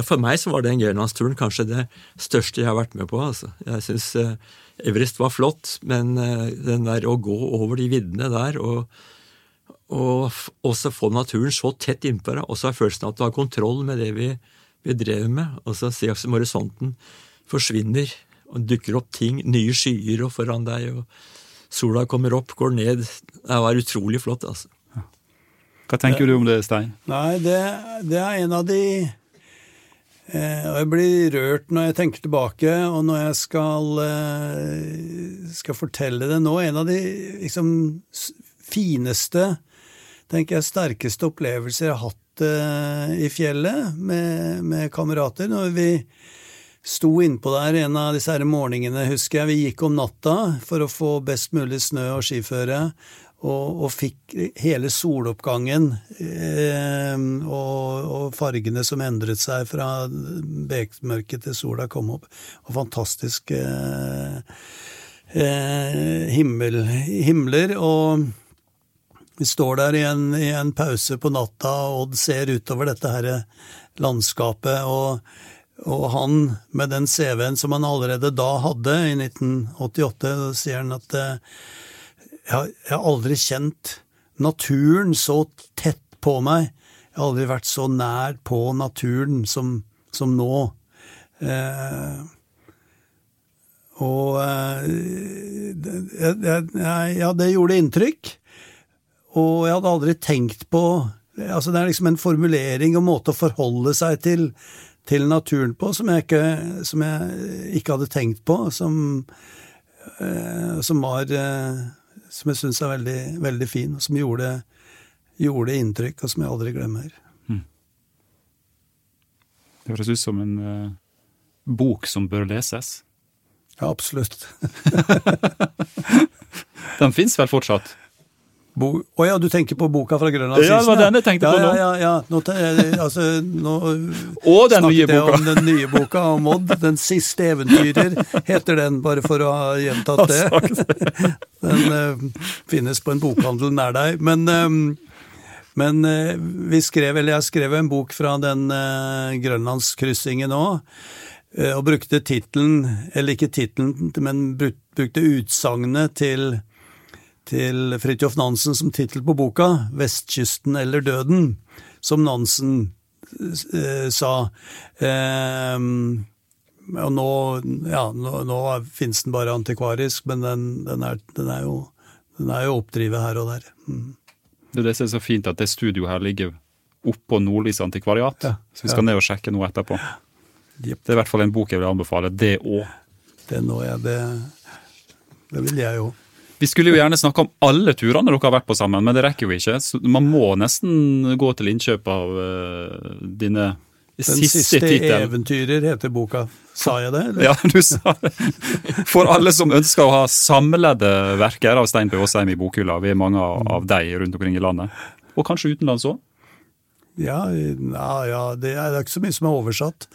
S1: for, meg så var den Grønlandsturen kanskje det største jeg har vært med på. altså. Jeg syns eh, Everest var flott, men eh, den der å gå over de viddene der og, og også få naturen så tett innpå deg, og så ha følelsen av at du har kontroll med det vi, vi drev med, og så se som horisonten forsvinner, og dukker opp ting, nye skyer og foran deg, og sola kommer opp, går ned. Det var utrolig flott, altså.
S2: Hva tenker du om det, Stein?
S3: Nei, det, det er en av de eh, Og jeg blir rørt når jeg tenker tilbake, og når jeg skal, eh, skal fortelle det nå. En av de liksom fineste, tenker jeg, sterkeste opplevelser jeg har hatt eh, i fjellet med, med kamerater. Når vi sto innpå der en av disse her morgenene, husker jeg. Vi gikk om natta for å få best mulig snø og skiføre, og, og fikk hele soloppgangen eh, og, og fargene som endret seg fra bekmørket til sola kom opp. Og fantastisk eh, eh, himmel, himler. Og vi står der i en, i en pause på natta, og Odd ser utover dette her landskapet. og og han, med den CV-en som han allerede da hadde, i 1988, da sier han at eh, jeg, har- aldri kjent naturen så tett på meg. Jeg har aldri vært så nær på naturen som, som nå. Eh, og eh, ja, det gjorde inntrykk. Og jeg hadde aldri tenkt på altså Det er liksom en formulering og måte å forholde seg til, til naturen på som jeg ikke, som jeg ikke hadde tenkt på, som, eh, som var eh, Som jeg syns er veldig, veldig fin, og som gjorde, gjorde inntrykk, og som jeg aldri glemmer.
S2: Det høres ut som en eh, bok som bør leses.
S3: Ja, absolutt.
S2: Den fins vel fortsatt?
S3: Å ja, du tenker på boka fra Grønlandsisen?
S2: Ja, det var den jeg tenkte på nå.
S3: Ja, ja, ja. Nå, eh, altså, nå
S2: Og den nye
S3: snakket jeg om den nye boka om Mod. 'Den siste eventyrer' heter den, bare for å ha gjentatt det. Den uh, finnes på en bokhandel nær deg. Men, um, men uh, vi skrev, eller jeg skrev en bok fra den uh, grønlandskryssingen òg. Og brukte tittelen, eller ikke tittelen, men brukte utsagnet til til Fridtjof Nansen som tittel på boka, 'Vestkysten eller døden', som Nansen eh, sa. Eh, og nå, ja, nå, nå finnes den bare antikvarisk, men den, den, er, den, er, jo, den er jo oppdrivet her og der. Mm.
S2: Det det er så fint, at det studioet her ligger oppå Nordlys antikvariat.
S3: Ja,
S2: Så vi skal ned og sjekke noe etterpå.
S3: Yep.
S2: Det er i hvert fall en bok jeg vil anbefale. Det òg.
S3: Det nå er det Det vil jeg jo.
S2: Vi skulle jo gjerne snakke om alle turene dere har vært på sammen, men det rekker jo ikke. Så man må nesten gå til innkjøp av uh, dine
S3: Den
S2: siste,
S3: siste, eventyrer heter boka. Sa jeg det? eller?
S2: Ja, du sa det. For alle som ønsker å ha samlede verker av Stein P. Aasheim i bokhylla. Vi er mange av deg rundt omkring i landet. Og kanskje utenlands òg.
S3: Ja, ja, ja det, er, det ikke så mye som er oversatt.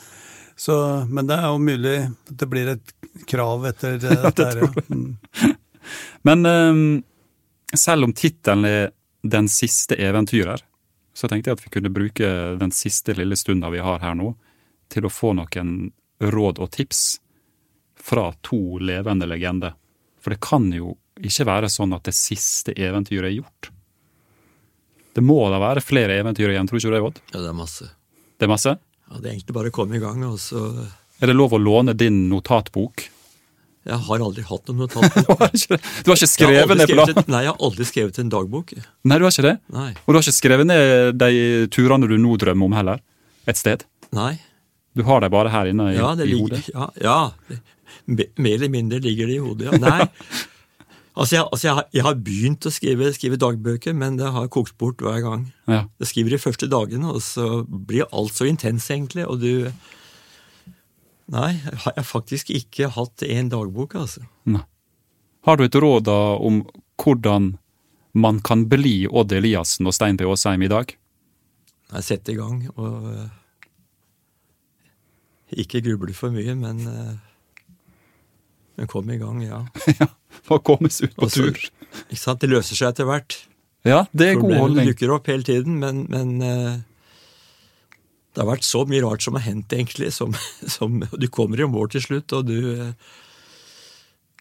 S3: Så, men det er jo mulig at det blir et krav etter dette. Ja, her. Ja. Mm.
S2: Men eh, selv om tittelen er 'Den siste eventyrer', så tenkte jeg at vi kunne bruke den siste lille stunda vi har her nå, til å få noen råd og tips fra to levende legender. For det kan jo ikke være sånn at det siste eventyret er gjort. Det må da være flere eventyr igjen, tror ikke du det, Odd?
S1: Ja, det er masse.
S2: Det er masse?
S1: Ja, Det er egentlig bare å komme i gang, og så
S2: Er det lov å låne din notatbok?
S1: Jeg har aldri hatt noen notatbok.
S2: Du har ikke, skrevet ned
S1: på? Nei, jeg har aldri skrevet en dagbok.
S2: Nei, du har ikke det?
S1: Nei.
S2: Og du har ikke skrevet ned de turene du nå drømmer om heller? Et sted?
S1: Nei.
S2: Du har dem bare her inne i,
S1: Ja, det
S2: i hodet?
S1: ja, ja. Me- Mer eller mindre ligger det i hodet, ja. Nei. Altså, jeg, altså jeg, har, jeg har begynt å skrive, skrive dagbøker, men det har kokt bort hver gang.
S2: Ja.
S1: Jeg skriver de første dagene, og så blir alt så intens, egentlig, og du Nei, har jeg faktisk ikke hatt en dagbok, altså.
S2: Nei. Har du et råd da om hvordan man kan bli Odd Eliassen og Stein P. Aasheim i dag?
S1: Nei, sett i gang, og uh, Ikke gruble for mye, men uh, Men kom i gang, ja.
S2: ja, For å komme seg ut på
S1: Også,
S2: tur?
S1: Ikke sant? Det løser seg etter hvert.
S2: Ja, det er god
S1: Problemene
S2: holdning.
S1: dukker opp hele tiden, men, men eh, det har vært så mye rart som har hendt, egentlig. Som, som, du kommer i mål til slutt, og du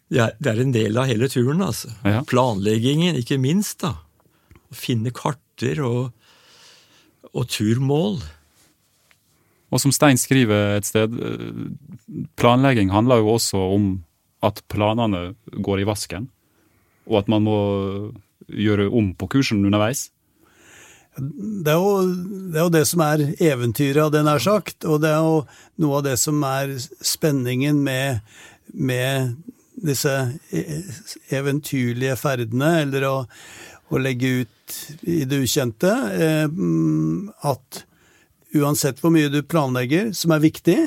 S1: det er, det er en del av hele turen, altså.
S2: Ja.
S1: Planleggingen, ikke minst. da. Å finne karter og, og turmål.
S2: Og som Stein skriver et sted, planlegging handler jo også om at planene går i vasken, og at man må gjøre om på kursen underveis.
S3: Det er, jo, det er jo det som er eventyret, hadde jeg nær sagt. Og det er jo noe av det som er spenningen med, med disse e- eventyrlige ferdene, eller å, å legge ut i det ukjente. Eh, at uansett hvor mye du planlegger, som er viktig,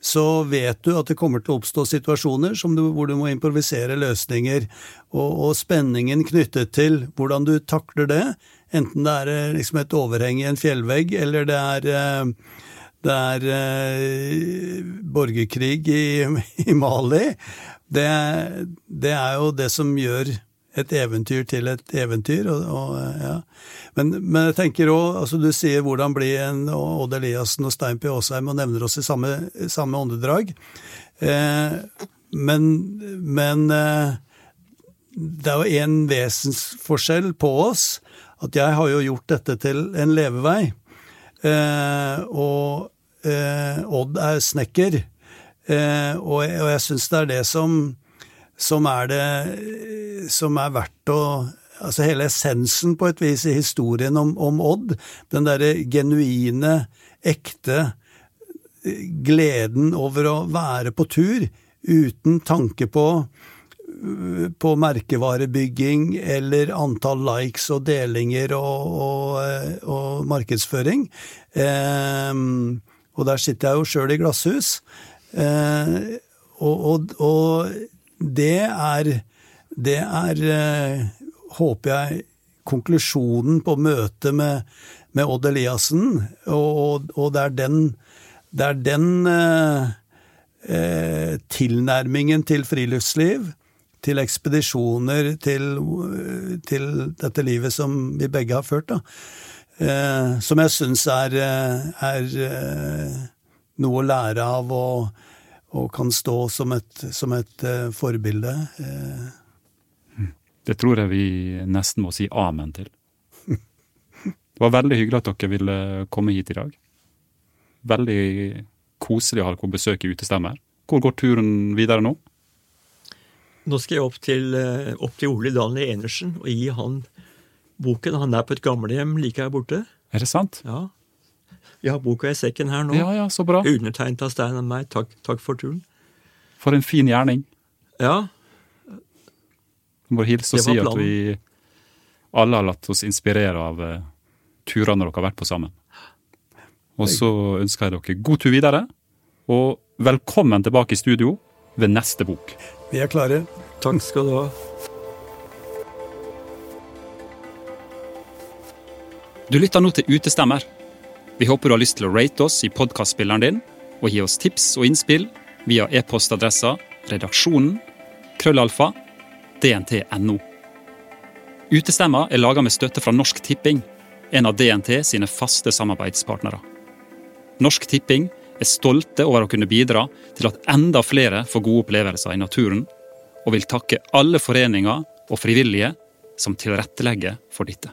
S3: så vet du at det kommer til å oppstå situasjoner du, hvor du må improvisere løsninger, og, og spenningen knyttet til hvordan du takler det, enten det er eh, liksom et overheng i en fjellvegg, eller det er, eh, det er eh, borgerkrig i, i Mali, det, det er jo det som gjør et eventyr til et eventyr. Og, og, ja. men, men jeg tenker òg, altså du sier hvordan bli en Odd Eliassen og Stein P. Aasheim og nevner oss i samme, samme åndedrag. Eh, men men eh, det er jo en vesensforskjell på oss. At jeg har jo gjort dette til en levevei. Eh, og eh, Odd er snekker. Eh, og, og jeg syns det er det som, som er det som er verdt å Altså hele essensen på et vis i historien om, om Odd. Den derre genuine, ekte eh, gleden over å være på tur uten tanke på på merkevarebygging eller antall likes og delinger og, og, eh, og markedsføring. Eh, og der sitter jeg jo sjøl i glasshus. Eh, og, og, det er Det er, eh, håper jeg, konklusjonen på møtet med, med Odd Eliassen. Og det er den, det er den eh, eh, tilnærmingen til friluftsliv, til ekspedisjoner, til, til dette livet som vi begge har ført, da. Eh, som jeg syns er, eh, er eh, noe å lære av og, og kan stå som et, som et forbilde. Eh,
S2: Det tror jeg vi nesten må si amen til. Det var veldig hyggelig at dere ville komme hit i dag. Veldig koselig å ha dere på besøk i Utestemmer. Hvor går turen videre nå?
S1: Nå skal jeg opp til, eh, opp til Ole Daniel Enersen og gi han boken. Han er på et gamlehjem like her borte.
S2: Er det sant?
S1: Ja. Jeg har boka i sekken her nå.
S2: Ja, ja, så bra.
S1: Undertegnet av Stein og meg. Takk, takk for turen.
S2: For en fin gjerning.
S1: Ja,
S2: Jeg må hilse og si
S1: planen.
S2: at vi alle har latt oss inspirere av uh, turene dere har vært på sammen. Og så ønsker jeg dere god tur videre, og velkommen tilbake i studio ved neste bok.
S3: Vi er klare.
S1: takk skal du ha.
S2: Du lytter nå til Utestemmer. Vi håper du har lyst til å rate oss i podkastspilleren din, og gi oss tips og innspill via e-postadressa redaksjonen krøllalfa dnt.no. Utestemma er laga med støtte fra Norsk Tipping, en av DNT sine faste samarbeidspartnere. Norsk Tipping er stolte over å kunne bidra til at enda flere får gode opplevelser i naturen, og vil takke alle foreninger og frivillige som tilrettelegger for dette.